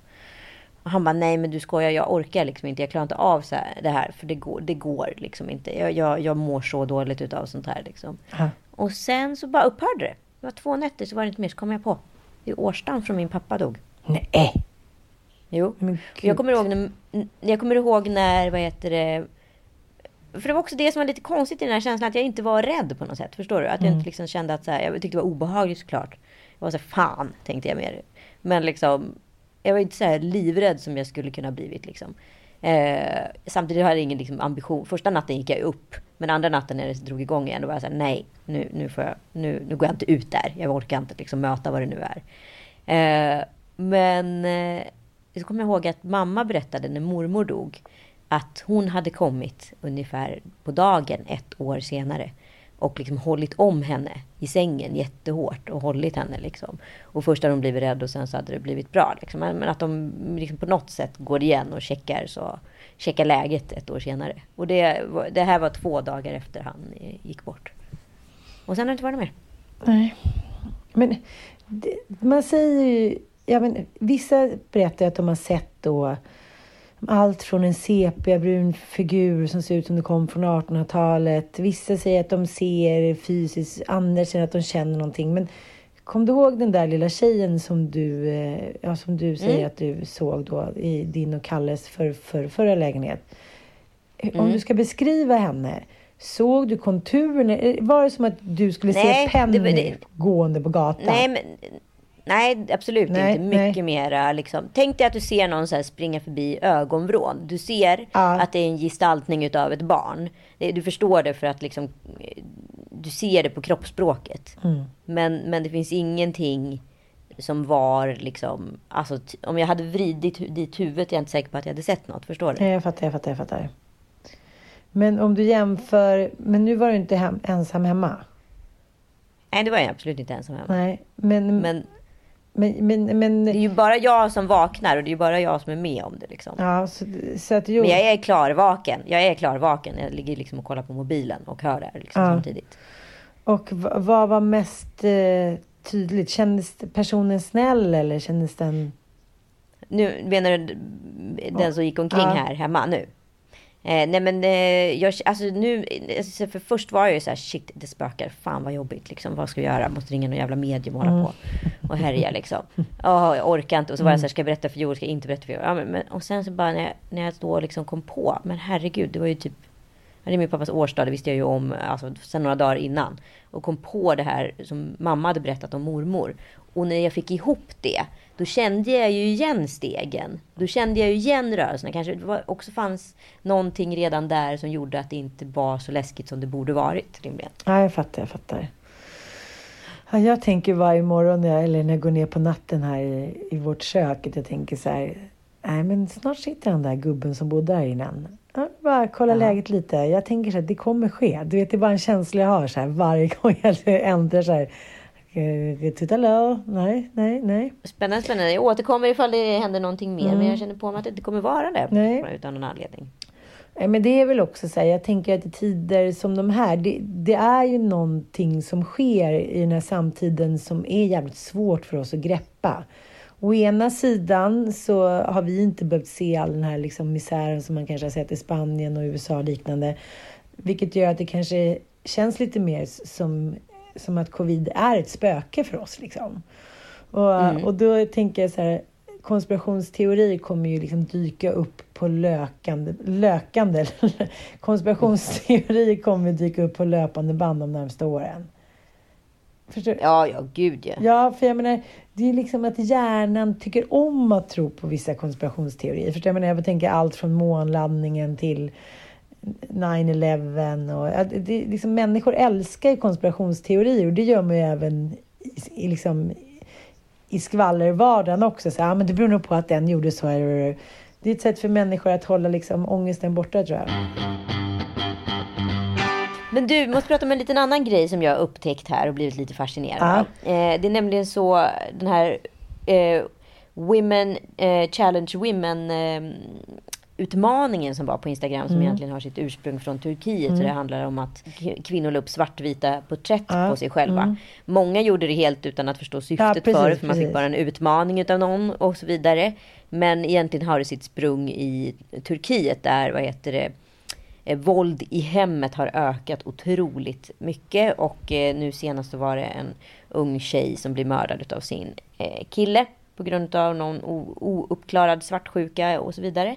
Och han bara, nej men du skojar, jag orkar liksom inte, jag klarar inte av så här, det här, för det går, det går liksom inte. Jag, jag, jag mår så dåligt utav sånt här liksom.
Ja.
Och sen så bara upphörde det. Det var två nätter, så var det inte mer, så kom jag på. Det är årsdagen från min pappa dog.
Nej.
Jo. Jag kommer, ihåg när, jag kommer ihåg när, vad heter det, för det var också det som var lite konstigt i den här känslan, att jag inte var rädd på något sätt. Förstår du? Att jag inte liksom kände att så här, jag tyckte det var obehagligt såklart. Jag var så här, fan, tänkte jag mer. Men liksom, jag var inte så här livrädd som jag skulle kunna blivit liksom. Eh, samtidigt hade jag ingen liksom, ambition. Första natten gick jag upp. Men andra natten när det drog igång igen, då var jag så här, nej, nu, nu, får jag, nu, nu går jag inte ut där. Jag orkar inte liksom, möta vad det nu är. Eh, men eh, så kommer jag ihåg att mamma berättade när mormor dog att hon hade kommit ungefär på dagen ett år senare och liksom hållit om henne i sängen jättehårt och hållit henne liksom. Och först hade hon blivit rädd och sen så hade det blivit bra. Liksom. Men att de liksom på något sätt går igen och checkar, så, checkar läget ett år senare. Och det, det här var två dagar efter han gick bort. Och sen har det inte varit mer.
Nej. Men det, man säger ju... Ja, men, vissa berättar att de har sett då allt från en sepiabrun figur som ser ut som det kom från 1800-talet. Vissa säger att de ser fysiskt, andra säger att de känner någonting. Men Kom du ihåg den där lilla tjejen som du, eh, ja, som du säger
Mm.
att du såg då i din och Kalles för, för, förra lägenhet? Om
Mm.
du ska beskriva henne, såg du konturerna? Eh, Var det som att du skulle
Nej,
se
det
Penny
var det-
gående på gatan?
Nej, men, nej absolut
Nej,
inte. Mycket mera liksom. Tänk dig att du ser någon så här springa förbi ögonvrån. Du ser
Ja.
att det är en gestaltning utav ett barn. Du förstår det för att liksom, eh, du ser det på kroppsspråket.
Mm.
Men, men det finns ingenting som var liksom, alltså om jag hade vridit dit huvudet är jag inte säker på att jag hade sett något. Förstår du?
Nej, jag fattar, jag fattar, jag fattar. Men om du jämför, men nu var du inte hem, ensam hemma.
Nej, det var jag absolut inte ensam hemma.
Nej, men,
Men
men, men, men,
det är ju bara jag som vaknar och det är ju bara jag som är med om det liksom.
ja, så, så att jo.
Men jag är klarvaken. Jag är klarvaken. Jag ligger liksom och kollar på mobilen och hör det här liksom
Ja.
samtidigt.
Och vad var mest eh, tydligt? Kändes personen snäll eller kändes den...
Nu menar du den som gick omkring
Ja.
här hemma nu? Eh, nej men eh, jag, alltså nu, alltså, för först var jag ju så här, shit det spökar, fan vad jobbigt liksom, vad ska jag göra? Måste ringa någon jävla medium och hålla på och härja liksom. Åh, jag orkar inte. Och så var jag så här, ska jag berätta för Joel, ska jag inte berätta för Joel? Ja, men, men, och sen så bara när jag, när jag då liksom kom på, men herregud, det var ju typ det är min pappas årsdag, det visste jag ju om alltså, sen några dagar innan. Och kom på det här som mamma hade berättat om mormor. Och när jag fick ihop det, då kände jag ju igen stegen. Då kände jag ju igen rörelserna. Kanske det var, också fanns någonting redan där som gjorde att det inte var så läskigt som det borde varit rimligen.
Ja, jag fattar, jag fattar. Ja, jag tänker varje morgon när jag, eller när jag går ner på natten här i, i vårt kök att jag tänker så här. Nej, men snart sitter den där gubben som bodde här innan. Ja, bara kolla läget lite. Jag tänker så här, det kommer ske. Du vet, det är bara en känsla jag har så här varje <laughs> gång jag ändrar så här. Eh, Titta hallå? Nej, nej, nej.
Spännande, spännande. Jag återkommer ifall det händer någonting mer. Men jag känner på mig att det inte kommer vara det.
Nej.
Utan någon anledning.
Men det är väl också så här, jag tänker att i tider som de här, det, det är ju någonting som sker i den här samtiden som är jävligt svårt för oss att greppa. Å ena sidan så har vi inte behövt se all den här liksom misären som man kanske har sett i Spanien och USA och liknande. Vilket gör att det kanske känns lite mer som, som att covid är ett spöke för oss. Liksom. Och, och då tänker jag så här, konspirationsteorier kommer ju liksom dyka upp på lökande, lökande, <laughs> konspirationsteorier kommer dyka upp på löpande band de närmsta åren. Förstår du?
Ja, ja, gud ja.
Ja, för jag menar, det är liksom att hjärnan tycker om att tro på vissa konspirationsteorier. Förstår jag menar, jag tänker allt från månlandningen till 9-11 och ja, det, det, liksom, människor älskar ju konspirationsteorier och det gör man ju även i, i, liksom, i skvallervardagen också. Så, ja, men det beror nog på att den gjorde så. Här. Det är ett sätt för människor att hålla liksom, ångesten borta tror jag.
Men du, måste prata om en liten annan grej som jag har upptäckt här och blivit lite fascinerad av. Eh, det är nämligen så, den här eh, Women eh, Challenge Women eh, utmaningen som var på Instagram som egentligen har sitt ursprung från Turkiet. Så det handlar om att kvinnor la upp svartvita porträtt
Ja.
på sig själva. Många gjorde det helt utan att förstå syftet
Ja, precis.
För man fick bara en utmaning utav någon och så vidare. Men egentligen har det sitt sprung i Turkiet där, vad heter det, eh, våld i hemmet har ökat otroligt mycket. Och eh, nu senast så var det en ung tjej som blir mördad av sin eh, kille på grund av någon ouppklarad svartsjuka och så vidare.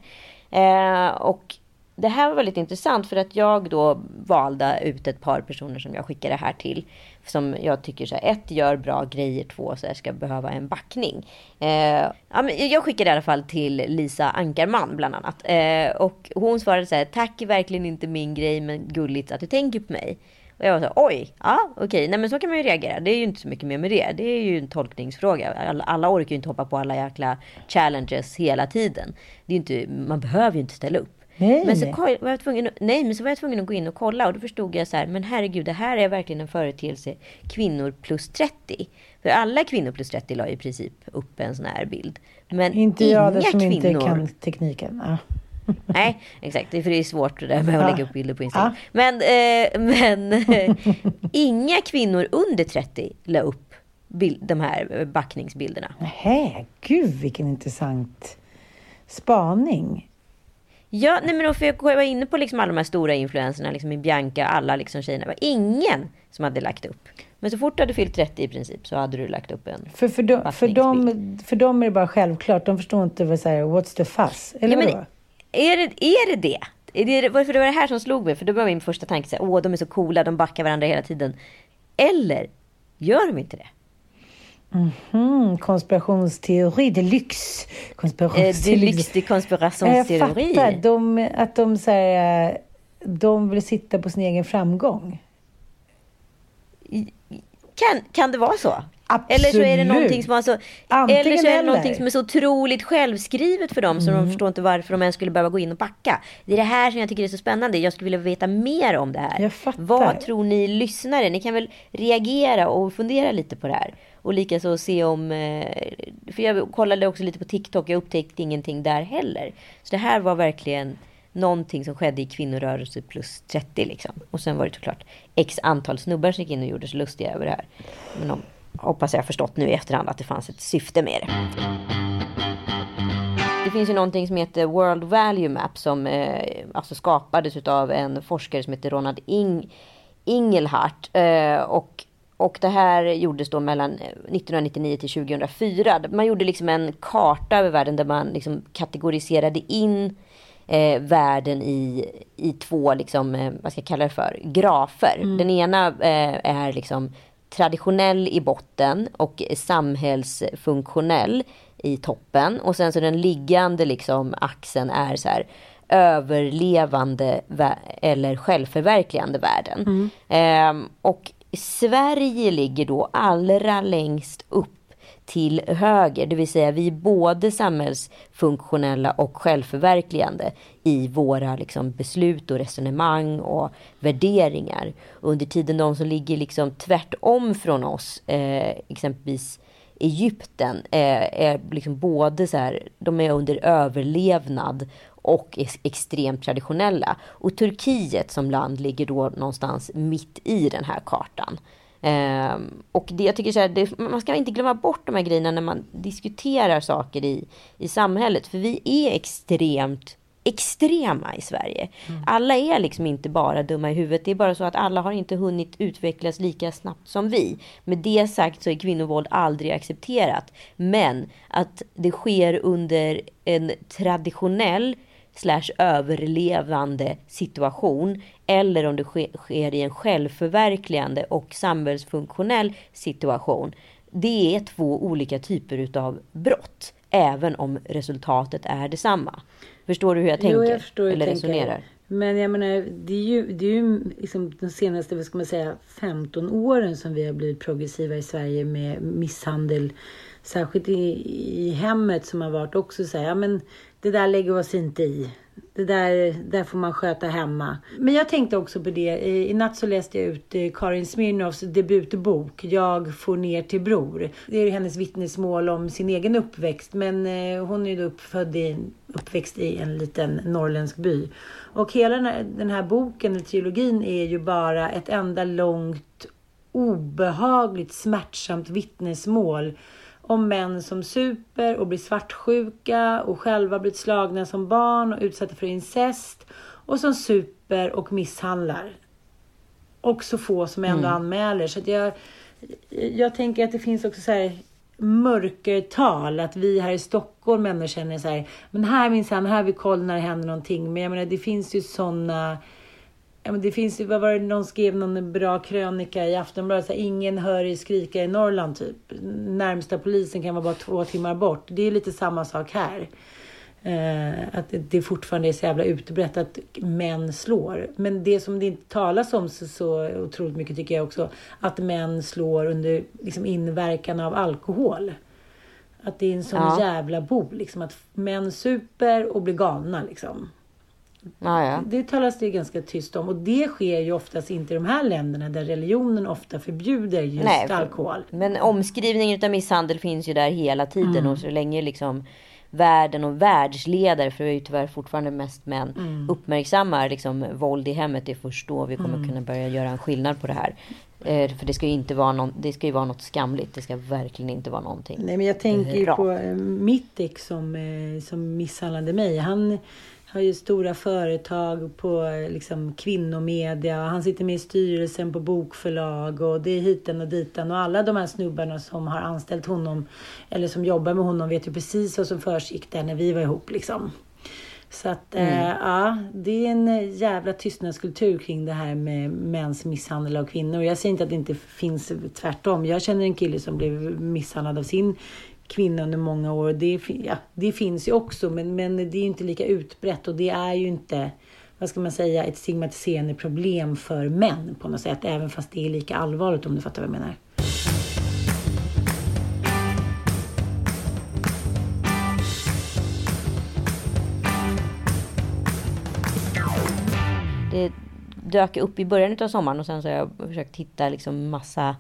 Eh, och det här var väldigt intressant för att jag då valde ut ett par personer som jag skickade här till. Som jag tycker så här, ett gör bra grejer, två så här, ska behöva en backning. Eh, ja, men jag skickade i alla fall till Lisa Ankarman bland annat. Eh, och hon svarade så här, tack är verkligen inte min grej men gulligt att du tänker på mig. Och jag var så här, oj, ja okej, nej men så kan man ju reagera. Det är ju inte så mycket mer med det. Det är ju en tolkningsfråga. Alla, alla orkar ju inte hoppa på alla jäkla challenges hela tiden. Det är inte, man behöver ju inte ställa upp.
Nej,
Men så
nej.
var jag tvungen, att- nej, men så var jag tvungen att gå in och kolla och då förstod jag så här, men herregud, det här är verkligen en företeelse kvinnor plus 30. För alla kvinnor plus 30 la i princip upp en sån här bild. Men
Inte
inga
jag där som
kvinnor...
inte kan tekniken. Ja. <laughs>
Nej, exakt. Det för det är svårt det där med att
Ja.
lägga upp bilder på Instagram. Men, eh, men eh, inga kvinnor under 30 la upp bild, de här backningsbilderna.
Nähä, gud vilken intressant spaning.
Ja, nej men då för jag var inne på liksom alla de här stora influenserna, liksom Bianca, alla liksom tjejerna. Det var ingen som hade lagt upp. Men så fort du hade fyllt 30 i princip så hade du lagt upp en
För, för, de, för, dem, för dem är det bara självklart. De förstår inte vad säger what's the fuss? Eller
ja,
vadå?
Är det är det? det? Är det, för det var det här som slog mig. För det var min första tanke. Så här, Åh, de är så coola, de backar varandra hela tiden. Eller gör de inte det?
Mm, konspirationsteori deluxe. Konspirationsteori.
Eh, deluxe de konspirationsteori.
Jag fattar. De, att de, så här, de vill sitta på sin egen framgång.
Kan, kan det vara så?
Absolut.
Eller så är det någonting som, alltså,
Antingen
eller så är det någonting som är så otroligt självskrivet för dem så
Mm.
de förstår inte varför de ens skulle behöva gå in och backa. Det är det här som jag tycker är så spännande. Jag skulle vilja veta mer om det här.
Jag fattar.
Vad tror ni lyssnare? Ni kan väl reagera och fundera lite på det här. Och likaså se om... Eh, för jag kollade också lite på TikTok. Jag upptäckte ingenting där heller. Så det här var verkligen någonting som skedde i kvinnorörelse plus 30 liksom. Och sen var det såklart x antal snubbar som gick in och gjorde sig lustiga över det här. Men de hoppas jag har förstått nu i efterhand att det fanns ett syfte med det. Det finns ju någonting som heter World Value Map som eh, alltså skapades av en forskare som heter Ronald Ing Ingelhart. Eh, och, och det här gjordes då mellan eh, 1999 till 2004. Man gjorde liksom en karta över världen där man liksom kategoriserade in eh, världen i, i två, liksom, eh, vad ska jag kalla det för, grafer. Den ena eh, är liksom traditionell i botten och samhällsfunktionell i toppen. Och sen så den liggande liksom axeln är så här överlevande eller självförverkligande världen. Ehm, och Sverige ligger då allra längst upp till höger, det vill säga vi är både samhällsfunktionella och självförverkligande i våra liksom, beslut och resonemang och värderingar. Under tiden de som ligger liksom tvärtom från oss, eh, exempelvis Egypten, eh, är liksom både så här, de är under överlevnad och ex- extremt traditionella. Och Turkiet som land ligger då någonstans mitt i den här kartan. Ehm, och det, jag tycker så här, det, man ska inte glömma bort de här grejerna när man diskuterar saker i, i samhället. För vi är extremt extrema i Sverige. Alla är liksom inte bara dumma i huvudet. Det är bara så att alla har inte hunnit utvecklas lika snabbt som vi. Med det sagt så är kvinnovåld aldrig accepterat. Men att det sker under en traditionell slash överlevande situation eller om det ske- sker i en självförverkligande och samhällsfunktionell situation. Det är två olika typer utav brott, även om resultatet är detsamma. Förstår du hur jag tänker?
Jo, jag förstår hur
eller
tänker.
resonerar?
Men jag menar, det är ju, det är ju liksom de senaste, vad ska man säga, 15 åren som vi har blivit progressiva i Sverige med misshandel. Särskilt i, i hemmet som har varit också så här, ja men det där lägger vi oss inte i. Det där, där får man sköta hemma. Men jag tänkte också på det. I, i natt så läste jag ut eh, Karin Smirnoffs debutbok Jag får ner till bror. Det är ju hennes vittnesmål om sin egen uppväxt. Men eh, hon är ju då uppfödd i, uppväxt i en liten norrländsk by. Och hela den här, den här boken, eller trilogin, är ju bara ett enda långt obehagligt smärtsamt vittnesmål om män som super och blir svartsjuka och själva blivit slagna som barn och utsatta för incest och som super och misshandlar. Och så få som ändå anmäler. Så att jag, jag tänker att det finns också så här mörkertal. Att vi här i Stockholm ändå känner så här, men här minsann, här har vi koll när det händer någonting. Men jag menar, det finns ju sådana Ja, men det finns ju, vad var det, någon skrev någon bra krönika i Aftonbladet, så här, ingen hör i skrika i Norrland typ. Närmsta polisen kan vara bara två timmar bort. Det är lite samma sak här. Eh, att det, fortfarande är så jävla utbrett att män slår. Men det som det inte talas om så, så otroligt mycket tycker jag också, att män slår under liksom, inverkan av alkohol. Att det är en sån
Ja.
jävla bo, liksom att män super och blir galna liksom.
Ja, ja.
Det talas det ganska tyst om och det sker ju oftast inte i de här länderna där religionen ofta förbjuder just
Nej, för-
alkohol.
Men omskrivningen av misshandel finns ju där hela tiden
Mm.
och så länge liksom världen och världsledare, för det är ju tyvärr fortfarande mest män,
Mm.
uppmärksammar liksom våld i hemmet. Det är först då vi kommer kunna börja göra en skillnad på det här. Eh, för det ska ju inte vara någon, det ska ju vara något skamligt. Det ska verkligen inte vara någonting.
Nej men jag tänker ju
Bra.
på eh, mitt ex som, eh, som misshandlade mig. Han, har ju stora företag på liksom, kvinnomedia. Och han sitter med i styrelsen på bokförlag och det är hiten och ditan. Och alla de här snubbarna som har anställt honom eller som jobbar med honom vet ju precis vad som försiggick där när vi var ihop. Liksom. Så att mm. eh, ja, det är en jävla tystnadskultur kring det här med mäns misshandel av kvinnor. Jag säger inte att det inte finns tvärtom. Jag känner en kille som blev misshandlad av sin kvinna under många år. Det, ja, det finns ju också, men, men det är inte lika utbrett och det är ju inte vad ska man säga, ett stigmatiserande problem för män på något sätt, även fast det är lika allvarligt om du fattar vad jag menar.
Det dök upp i början av sommaren och sen så har jag försökt hitta liksom massa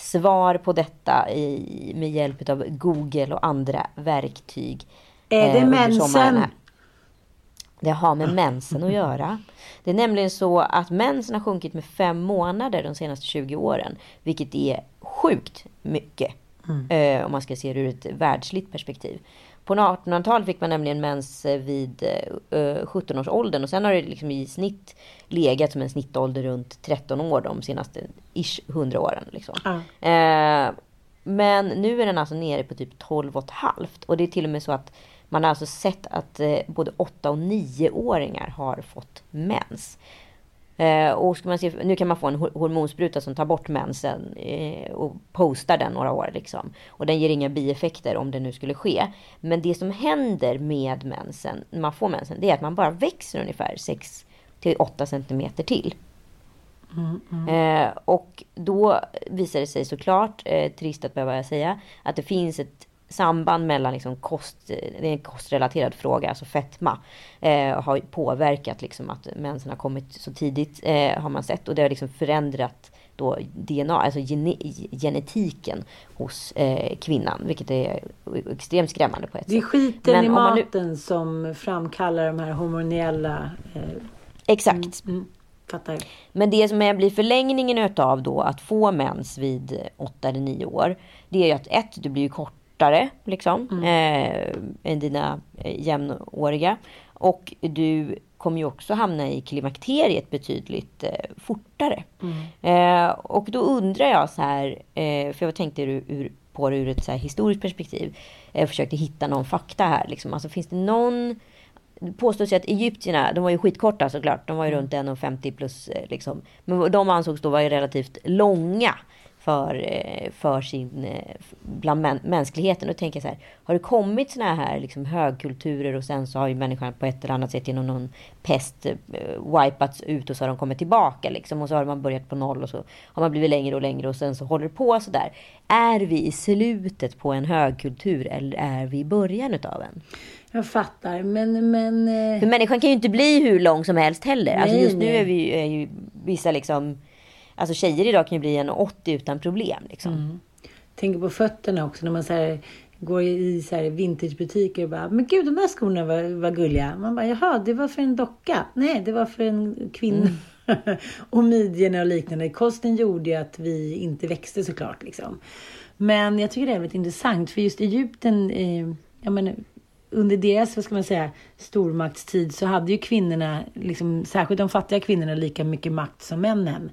svar på detta i, med hjälp av Google och andra verktyg.
Är det eh, mensen?
Det har med mensen att göra. Det är nämligen så att mensen har sjunkit med fem månader de senaste 20 åren. Vilket är sjukt mycket. Mm. Eh, om man ska se det ur ett världsligt perspektiv. På 1800-talet fick man nämligen mens eh, vid eh, 17 års åldern och sen har det liksom i snitt legat som en snittålder runt 13 år de senaste ish 100 åren. Liksom. Mm. Eh, men nu är den alltså nere på typ 12 och ett halvt och det är till och med så att man har alltså sett att eh, både 8 och 9-åringar har fått mens. Eh, och ska man se, nu kan man få en hormonspruta som tar bort mensen eh, och postar den några år. Liksom. Och den ger inga bieffekter om det nu skulle ske. Men det som händer med mensen, när man får mensen, det är att man bara växer ungefär 6 till 8 centimeter till. Mm, mm. Eh, och då visar det sig såklart, eh, trist att behöva säga, att det finns ett samband mellan liksom kost, det är en kostrelaterad fråga, alltså fetma, eh, har påverkat liksom att mensen har kommit så tidigt, eh, har man sett. Och det har liksom förändrat då DNA, alltså gene, genetiken hos eh, kvinnan, vilket är extremt skrämmande på ett sätt.
Det är skiten Men i maten nu... som framkallar de här hormoniella... Eh...
Exakt. Mm, mm. Men det som blir förlängningen utav då att få mens vid 8 eller 9 år, det är ju att ett, du blir ju kort kortare liksom, mm. eh, än dina eh, jämnåriga. Och du kommer ju också hamna i klimakteriet betydligt eh, fortare. Mm. Eh, och då undrar jag så här, eh, för jag tänkte ur, ur, på det ur ett så historiskt perspektiv. Jag försökte hitta någon fakta här. Liksom. Alltså finns det någon påstås ju att egyptierna, de var ju skitkorta såklart. De var ju mm. runt 1,50 plus eh, liksom. Men de ansågs då vara relativt långa för, eh, för sin, eh, bland mänskligheten. Och tänker så här, har det kommit såna här liksom högkulturer och sen så har ju människan på ett eller annat sätt genom någon pest eh, wipats ut och så har de kommit tillbaka liksom. Och så har man börjat på noll och så har man blivit längre och längre och sen så håller det på så där. Är vi i slutet på en högkultur eller är vi i början utav en?
Jag fattar, men... men
För människan kan ju inte bli hur lång som helst heller. Nej, alltså just nu är vi är ju vissa liksom Alltså tjejer idag kan ju bli 1,80 utan problem. Liksom. Mm.
Tänker på fötterna också. När man så här, går i så här vintagebutiker och bara, men gud de där skorna var, var gulliga. Man bara, jaha, det var för en docka. Nej, det var för en kvinna. Mm. <laughs> och midjorna och liknande. Kosten gjorde ju att vi inte växte såklart. Liksom. Men jag tycker det är väldigt intressant. För just Egypten, eh, jag menar, under deras, vad ska man säga, stormaktstid så hade ju kvinnorna, liksom, särskilt de fattiga kvinnorna, lika mycket makt som männen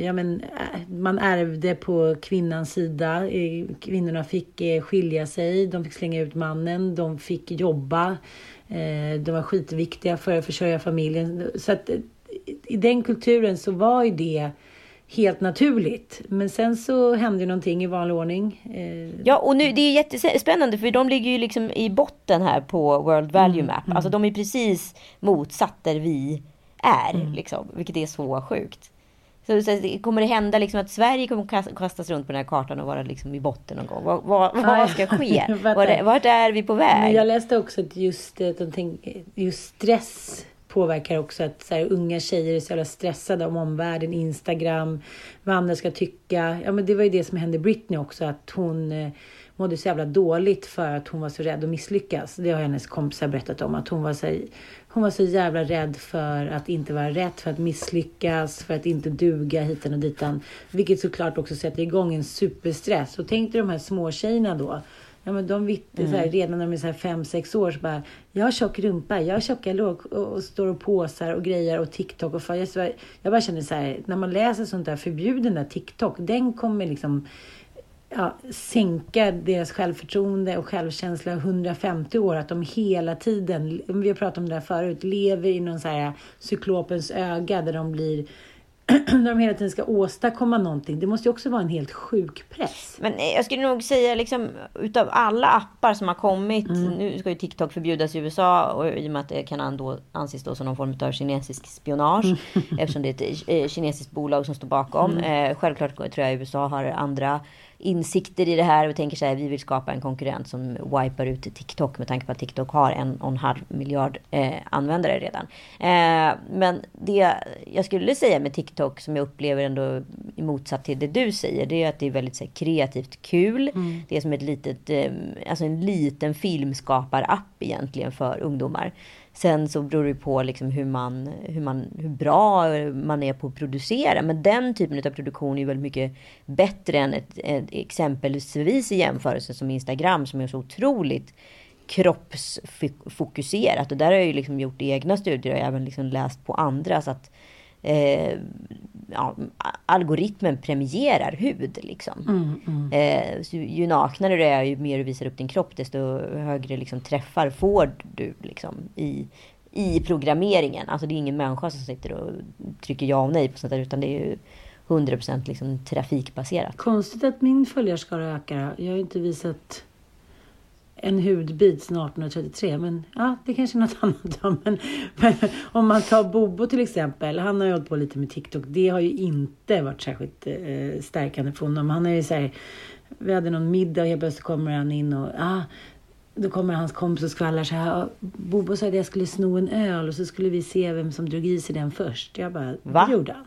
ja, men, äh, man ärvde på kvinnans sida. Eh, kvinnorna fick eh, skilja sig, de fick slänga ut mannen, de fick jobba. Eh, de var skitviktiga för att försörja familjen. Så att i den kulturen så var ju det helt naturligt. Men sen så hände någonting i vanlig ordning.
Ja, och nu, det är jättespännande för de ligger ju liksom i botten här på World Value mm, Map. Mm. Alltså de är precis motsatt där vi är, mm. liksom, vilket är så sjukt. Så, så kommer det hända liksom att Sverige kommer kastas runt på den här kartan och vara liksom i botten någon gång? Vad, vad, vad ska ske? <laughs> vart, vart är vi på väg?
Men jag läste också att just, att de tänk, just stress påverkar också att så här, unga tjejer är så jävla stressade om omvärlden, Instagram, vad andra ska tycka. Ja, men det var ju det som hände Britney också, att hon eh, mådde så jävla dåligt för att hon var så rädd att misslyckas. Det har hennes kompisar berättat om, att hon var så här, hon var så jävla rädd för att inte vara rätt, för att misslyckas, för att inte duga hitan och ditan. Vilket såklart också sätter igång en superstress. Och tänk dig de här små tjejerna då Ja, men de så här, redan när de är så fem, sex år så bara, jag har tjock rumpa, jag har tjocka låg och, och står och påsar och grejer och TikTok och fan, jag, så- jag bara känner så här, när man läser sånt där, förbjuden där TikTok, den kommer liksom ja, sänka deras självförtroende och självkänsla 150 år. Att de hela tiden, vi har pratat om det där förut, lever i någon så här cyklopens öga där de blir <clears throat> där de hela tiden ska åstadkomma någonting. Det måste ju också vara en helt sjuk press.
Men eh, jag skulle nog säga liksom utav alla appar som har kommit. Nu ska ju TikTok förbjudas i USA och i och med att det kan ändå anses då som någon form av kinesisk spionage. <laughs> eftersom det är ett eh, kinesiskt bolag som står bakom. Eh, självklart tror jag USA har andra insikter i det här och tänker så här, vi vill skapa en konkurrent som wipar ut TikTok med tanke på att TikTok har en och en halv miljard eh, användare redan. Eh, men det jag skulle säga med TikTok som jag upplever ändå i motsats till det du säger, det är att det är väldigt så här, kreativt kul. Det är som ett litet, eh, alltså en liten filmskaparapp egentligen för ungdomar. Sen så beror det på liksom hur, man, hur, man, hur bra man är på att producera. Men den typen av produktion är ju väldigt mycket bättre än ett, ett exempelvis i jämförelse som Instagram som är så otroligt kroppsfokuserat. Och där har jag ju liksom gjort egna studier och även liksom läst på andra. Så att eh, ja, algoritmen premierar hud. Liksom. Eh, så ju naknare du är, ju mer du visar upp din kropp, desto högre liksom, träffar får du liksom, i, i programmeringen. Alltså det är ingen människa som sitter och trycker ja och nej på sånt där, utan det är ju 100% liksom trafikbaserat.
Konstigt att min följarskara ökar. Jag har ju inte visat en hudbit sedan 1833. Men ja, det kanske är något <laughs> annat. då. Men, men om man tar Bobo till exempel. Han har ju hållit på lite med TikTok. Det har ju inte varit särskilt eh, stärkande för honom. Han är ju så här, vi hade någon middag och helt plötsligt kommer han in och ah, då kommer hans kompis och skvallrar så här. "Ah, Bobo sa att jag skulle sno en öl och så skulle vi se vem som drog i sig den först. Jag bara,
Va?
det gjorde han.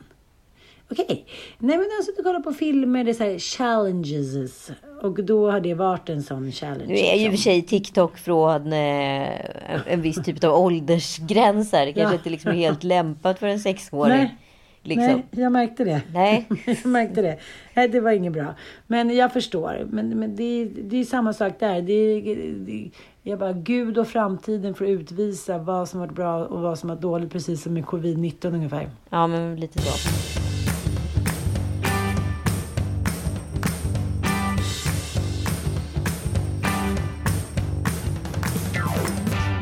Okej. Nej men jag har suttit och kollat på filmer, det är så här challenges. Och då har det varit en sån challenge.
Nu är ju i och för
liksom.
sig TikTok från eh, en, viss <laughs> typ av åldersgränser. Kanske
Ja.
inte liksom helt lämpat för en sexåring.
Nej.
Liksom.
Nej, jag märkte det.
Nej. <laughs>
jag märkte det. Nej, det var inget bra. Men jag förstår. Men, men det, är- det är samma sak där. Det, det, jag bara, Gud och framtiden får utvisa vad som varit bra och vad som varit dåligt. Precis som med covid-19 ungefär.
Ja, men lite så.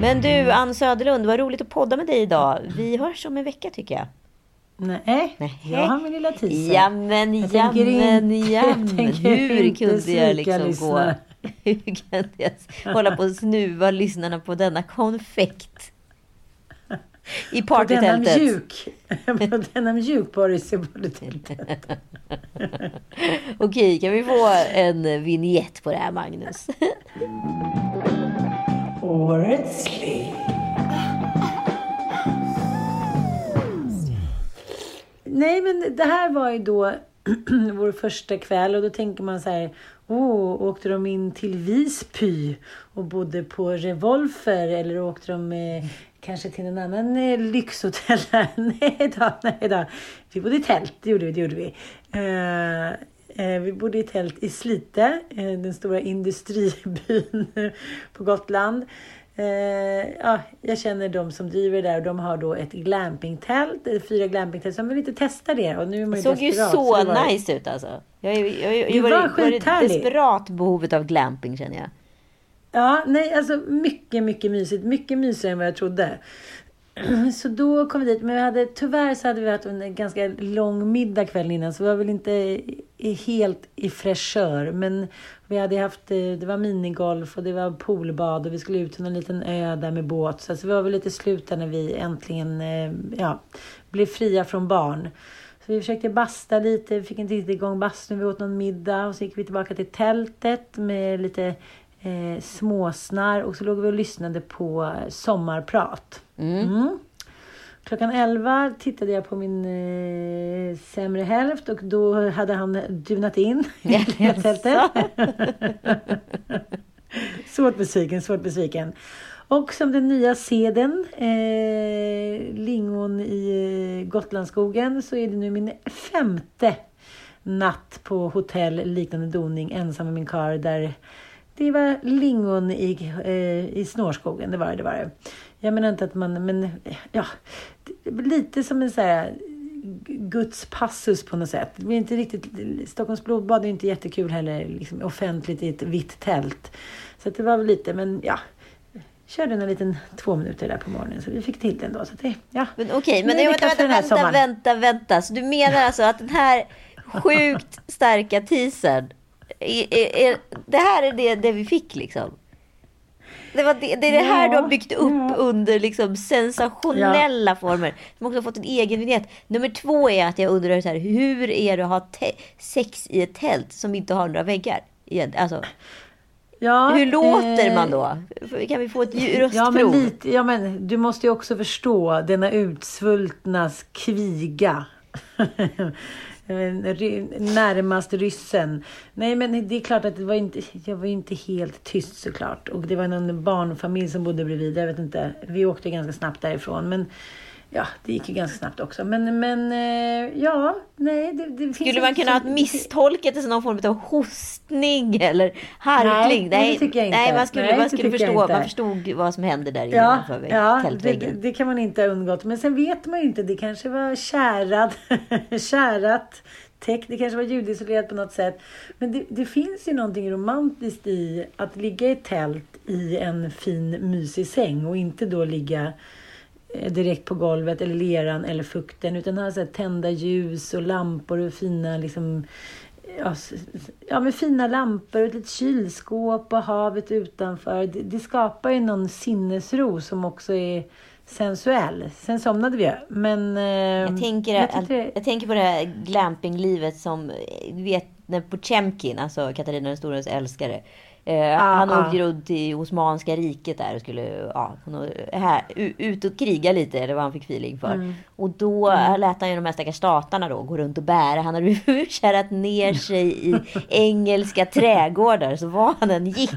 Men du, Ann Söderlund, vad roligt att podda med dig idag. Vi hörs om en vecka tycker jag.
Nej,
Nej.
jag har min lilla teaser.
Jamen,
Jag tänker
jamen,
inte-
jamen.
jag tänker
Hur
inte
kunde jag liksom gå...
lyssnare. <laughs>
Hur kunde jag hålla på och snuva lyssnarna på denna konfekt? <laughs> I
På denna
partytältet.
mjuk, <laughs> på denna i partytältet.
Okej, kan vi få en vignett på det här Magnus?
Årets. Nej, men det här var ju då <clears throat> vår första kväll och då tänker man så här, åh, åkte de in till Visby och bodde på Revolver eller åkte de eh, kanske till en annan eh, lyxhotell? <laughs> nej då, nej då. Vi bodde i tält, det gjorde vi, det gjorde vi. Eh, vi bodde i tält i Slite, eh, den stora industribyn <laughs> på Gotland. Eh, ja, jag känner de som driver det där och de har då ett glampingtält, eh, fyra glampingtält, så de vill inte testa det. Och nu är man
Det
ju
såg ju
desperat,
så
det var-
nice ut alltså. Jag, jag, jag, jag,
Det var
var,
skithärligt.
desperat behovet av glamping känner jag.
Ja, nej, alltså mycket, mycket mysigt. Mycket mysigare än vad jag trodde. <clears throat> Så då kom vi dit, men vi hade, tyvärr så hade vi haft en ganska lång middag kvällen innan, så vi var väl inte helt i fräschör. Men vi hade haft, eh, det var minigolf och det var poolbad och vi skulle ut till en liten ö där med båt. Så alltså, vi var väl lite slut där när vi äntligen eh, ja, blev fria från barn. Så vi försökte basta lite, vi fick inte riktigt igång bastun, vi åt någon middag och så gick vi tillbaka till tältet med lite eh, småsnar och så låg vi och lyssnade på sommarprat. Mm. Klockan 11 tittade jag på min eh, sämre hälft och då hade han dunat in <laughs> i
Jaså?
tältet. <laughs> svårt besviken, svårt besviken. Och som den nya seden, eh, lingon i eh, Gotlandsskogen, så är det nu min femte natt på hotell liknande doning ensam med min kar där det var lingon i, eh, i snårskogen. Det var det, det var det. Jag menar inte att man, men ja, lite som en så här Guds passus på något sätt. Det blir inte riktigt, Stockholms blodbad är inte jättekul heller, liksom offentligt i ett vitt tält. Så det var väl lite, men ja. Körde en liten två minuter där på morgonen, så vi fick till det ändå. Så det, ja.
Men okej, okay, men vänta, vänta, vänta, vänta, vänta, vänta. Så du menar alltså att den här sjukt starka teasern, är, är, det här är det, det vi fick liksom? Det, var det, det är det här ja, du har byggt upp ja. under liksom sensationella ja. former. Som också har fått en egen vignett. Nummer två är att jag undrar så här, hur är det att ha sex i ett tält som inte har några väggar? Alltså, ja, hur låter eh, man då? Kan vi få ett röstprov?
Ja men, lite, ja, men du måste ju också förstå denna utsvultnas kviga. <laughs> Eh, närmast ryssen. Nej, men det är klart att det var inte, jag var inte helt tyst såklart. Och det var någon barnfamilj som bodde bredvid. Jag vet inte. Vi åkte ganska snabbt därifrån. Men ja, det gick ju ganska snabbt också. Men, men eh, ja, nej. Det, det
Skulle man kunna ha misstolkat det som någon form av hostning eller harkling? Nej,
nej, det tycker jag inte.
Nej, man skulle, nej, man skulle förstå, man förstod vad som hände där
ja, ja, det, det, kan man inte ha undgått. Men sen vet man ju inte. Det kanske var kärad, <laughs> kärat täckt. Det kanske var ljudisolerat på något sätt. Men det, det, finns ju någonting romantiskt i att ligga i tält i en fin mysig säng och inte då ligga direkt på golvet eller leran eller fukten utan ha så här, tända ljus och lampor och fina liksom Ja, ja, med fina lampor och ett litet kylskåp och havet utanför. Det, det, skapar ju någon sinnesro som också är sensuell. Sen somnade vi Men... Eh,
jag, tänker, jag, det... jag, tänker på det här glampinglivet som, du vet, på Potemkin, alltså Katarina den stores älskare. Eh, ah, han ah. åkte runt i Osmanska riket där och skulle ja, här, ut och kriga lite, eller vad han fick feeling för. Mm. Och då mm. lät han ju de här stackars statarna då gå runt och bära. Han hade <laughs> kärat ner sig i <laughs> engelska trädgårdar, så var han än gick.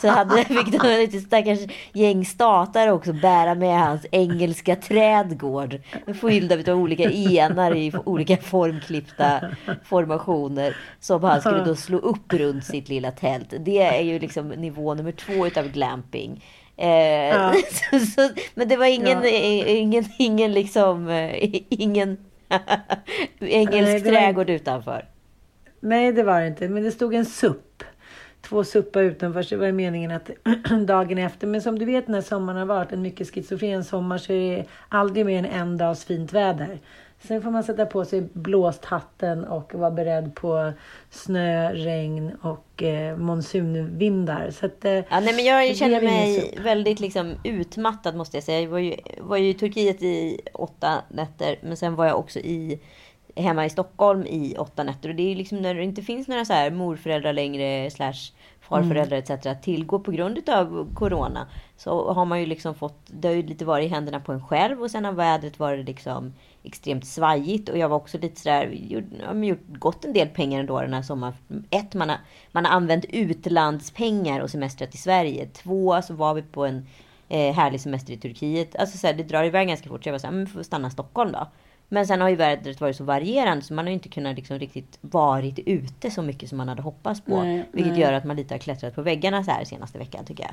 Så hade, <laughs> fick de lite stackars gäng statare också bära med hans engelska trädgård. Fyllda av olika enar i olika formklippta formationer. Som han skulle då slå upp runt sitt lilla tält. Det är ju liksom nivå nummer två utav glamping. Eh, ja. <laughs> så, så, men det var ingen, ja. ingen, ingen liksom, eh, ingen <laughs> engelsk Nej, trädgård utanför.
Nej, det var det inte. Men det stod en supp. Två suppar utanför, så det var meningen att <clears throat> dagen efter. Men som du vet när sommaren har varit en mycket schizofren sommar så är det aldrig mer än en dags fint väder. Sen får man sätta på sig blåsthatten och vara beredd på snö, regn och eh, monsunvindar. Så att, eh,
ja, nej, men jag känner mig väldigt liksom, utmattad måste jag säga. Jag var ju, var ju i Turkiet i åtta nätter, men sen var jag också i hemma i Stockholm i åtta nätter. Och det är liksom när det inte finns några så här morföräldrar längre slash farföräldrar mm. etc. att tillgå på grund av Corona. Så har man ju liksom fått, det har ju lite varit i händerna på en själv och sen har vädret varit liksom extremt svajigt och jag var också lite sådär, gjort, gjort gått en del pengar ändå den här sommaren. Ett, man har, man har använt utlandspengar och semestrat i Sverige. Två, så var vi på en eh, härlig semester i Turkiet. Alltså så det drar iväg ganska fort. Så jag var såhär, men får stanna i Stockholm då. Men sen har ju vädret varit så varierande så man har inte kunnat liksom riktigt varit ute så mycket som man hade hoppats på. Nej, vilket nej. gör att man lite har klättrat på väggarna så här senaste veckan tycker jag.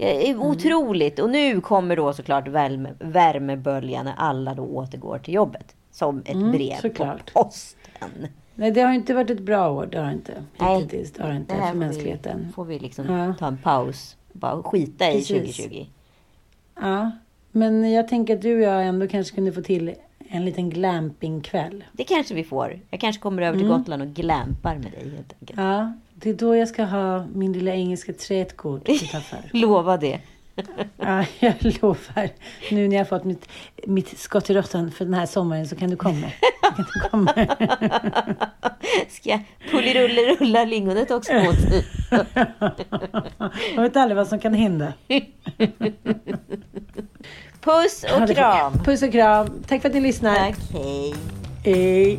Mm. Otroligt! Och nu kommer då såklart värme, värmeböljan när alla då återgår till jobbet. Som ett mm, brev såklart. på posten.
Nej, det har inte varit ett bra år. Det har det inte. Nej, Hittills, det har det inte det för mänskligheten.
Vi, får vi liksom ja. ta en paus. Bara skita i Precis. 2020.
Ja, men jag tänker att du och jag ändå kanske kunde få till en liten glampingkväll.
Det kanske vi får. Jag kanske kommer över till mm. Gotland och glampar med dig helt enkelt.
Ja, det är då jag ska ha min lilla engelska trädgård <laughs>
Lova det. <laughs>
ja, jag lovar. Nu när jag har fått mitt, mitt skott i råttan för den här sommaren så kan du komma. Kan du komma. <laughs>
Ska jag rulla lingonet också mot
Jag vet aldrig vad som kan hända.
Puss och kram.
Puss och kram. Tack för att ni lyssnar.
Tack, hej.
Hej.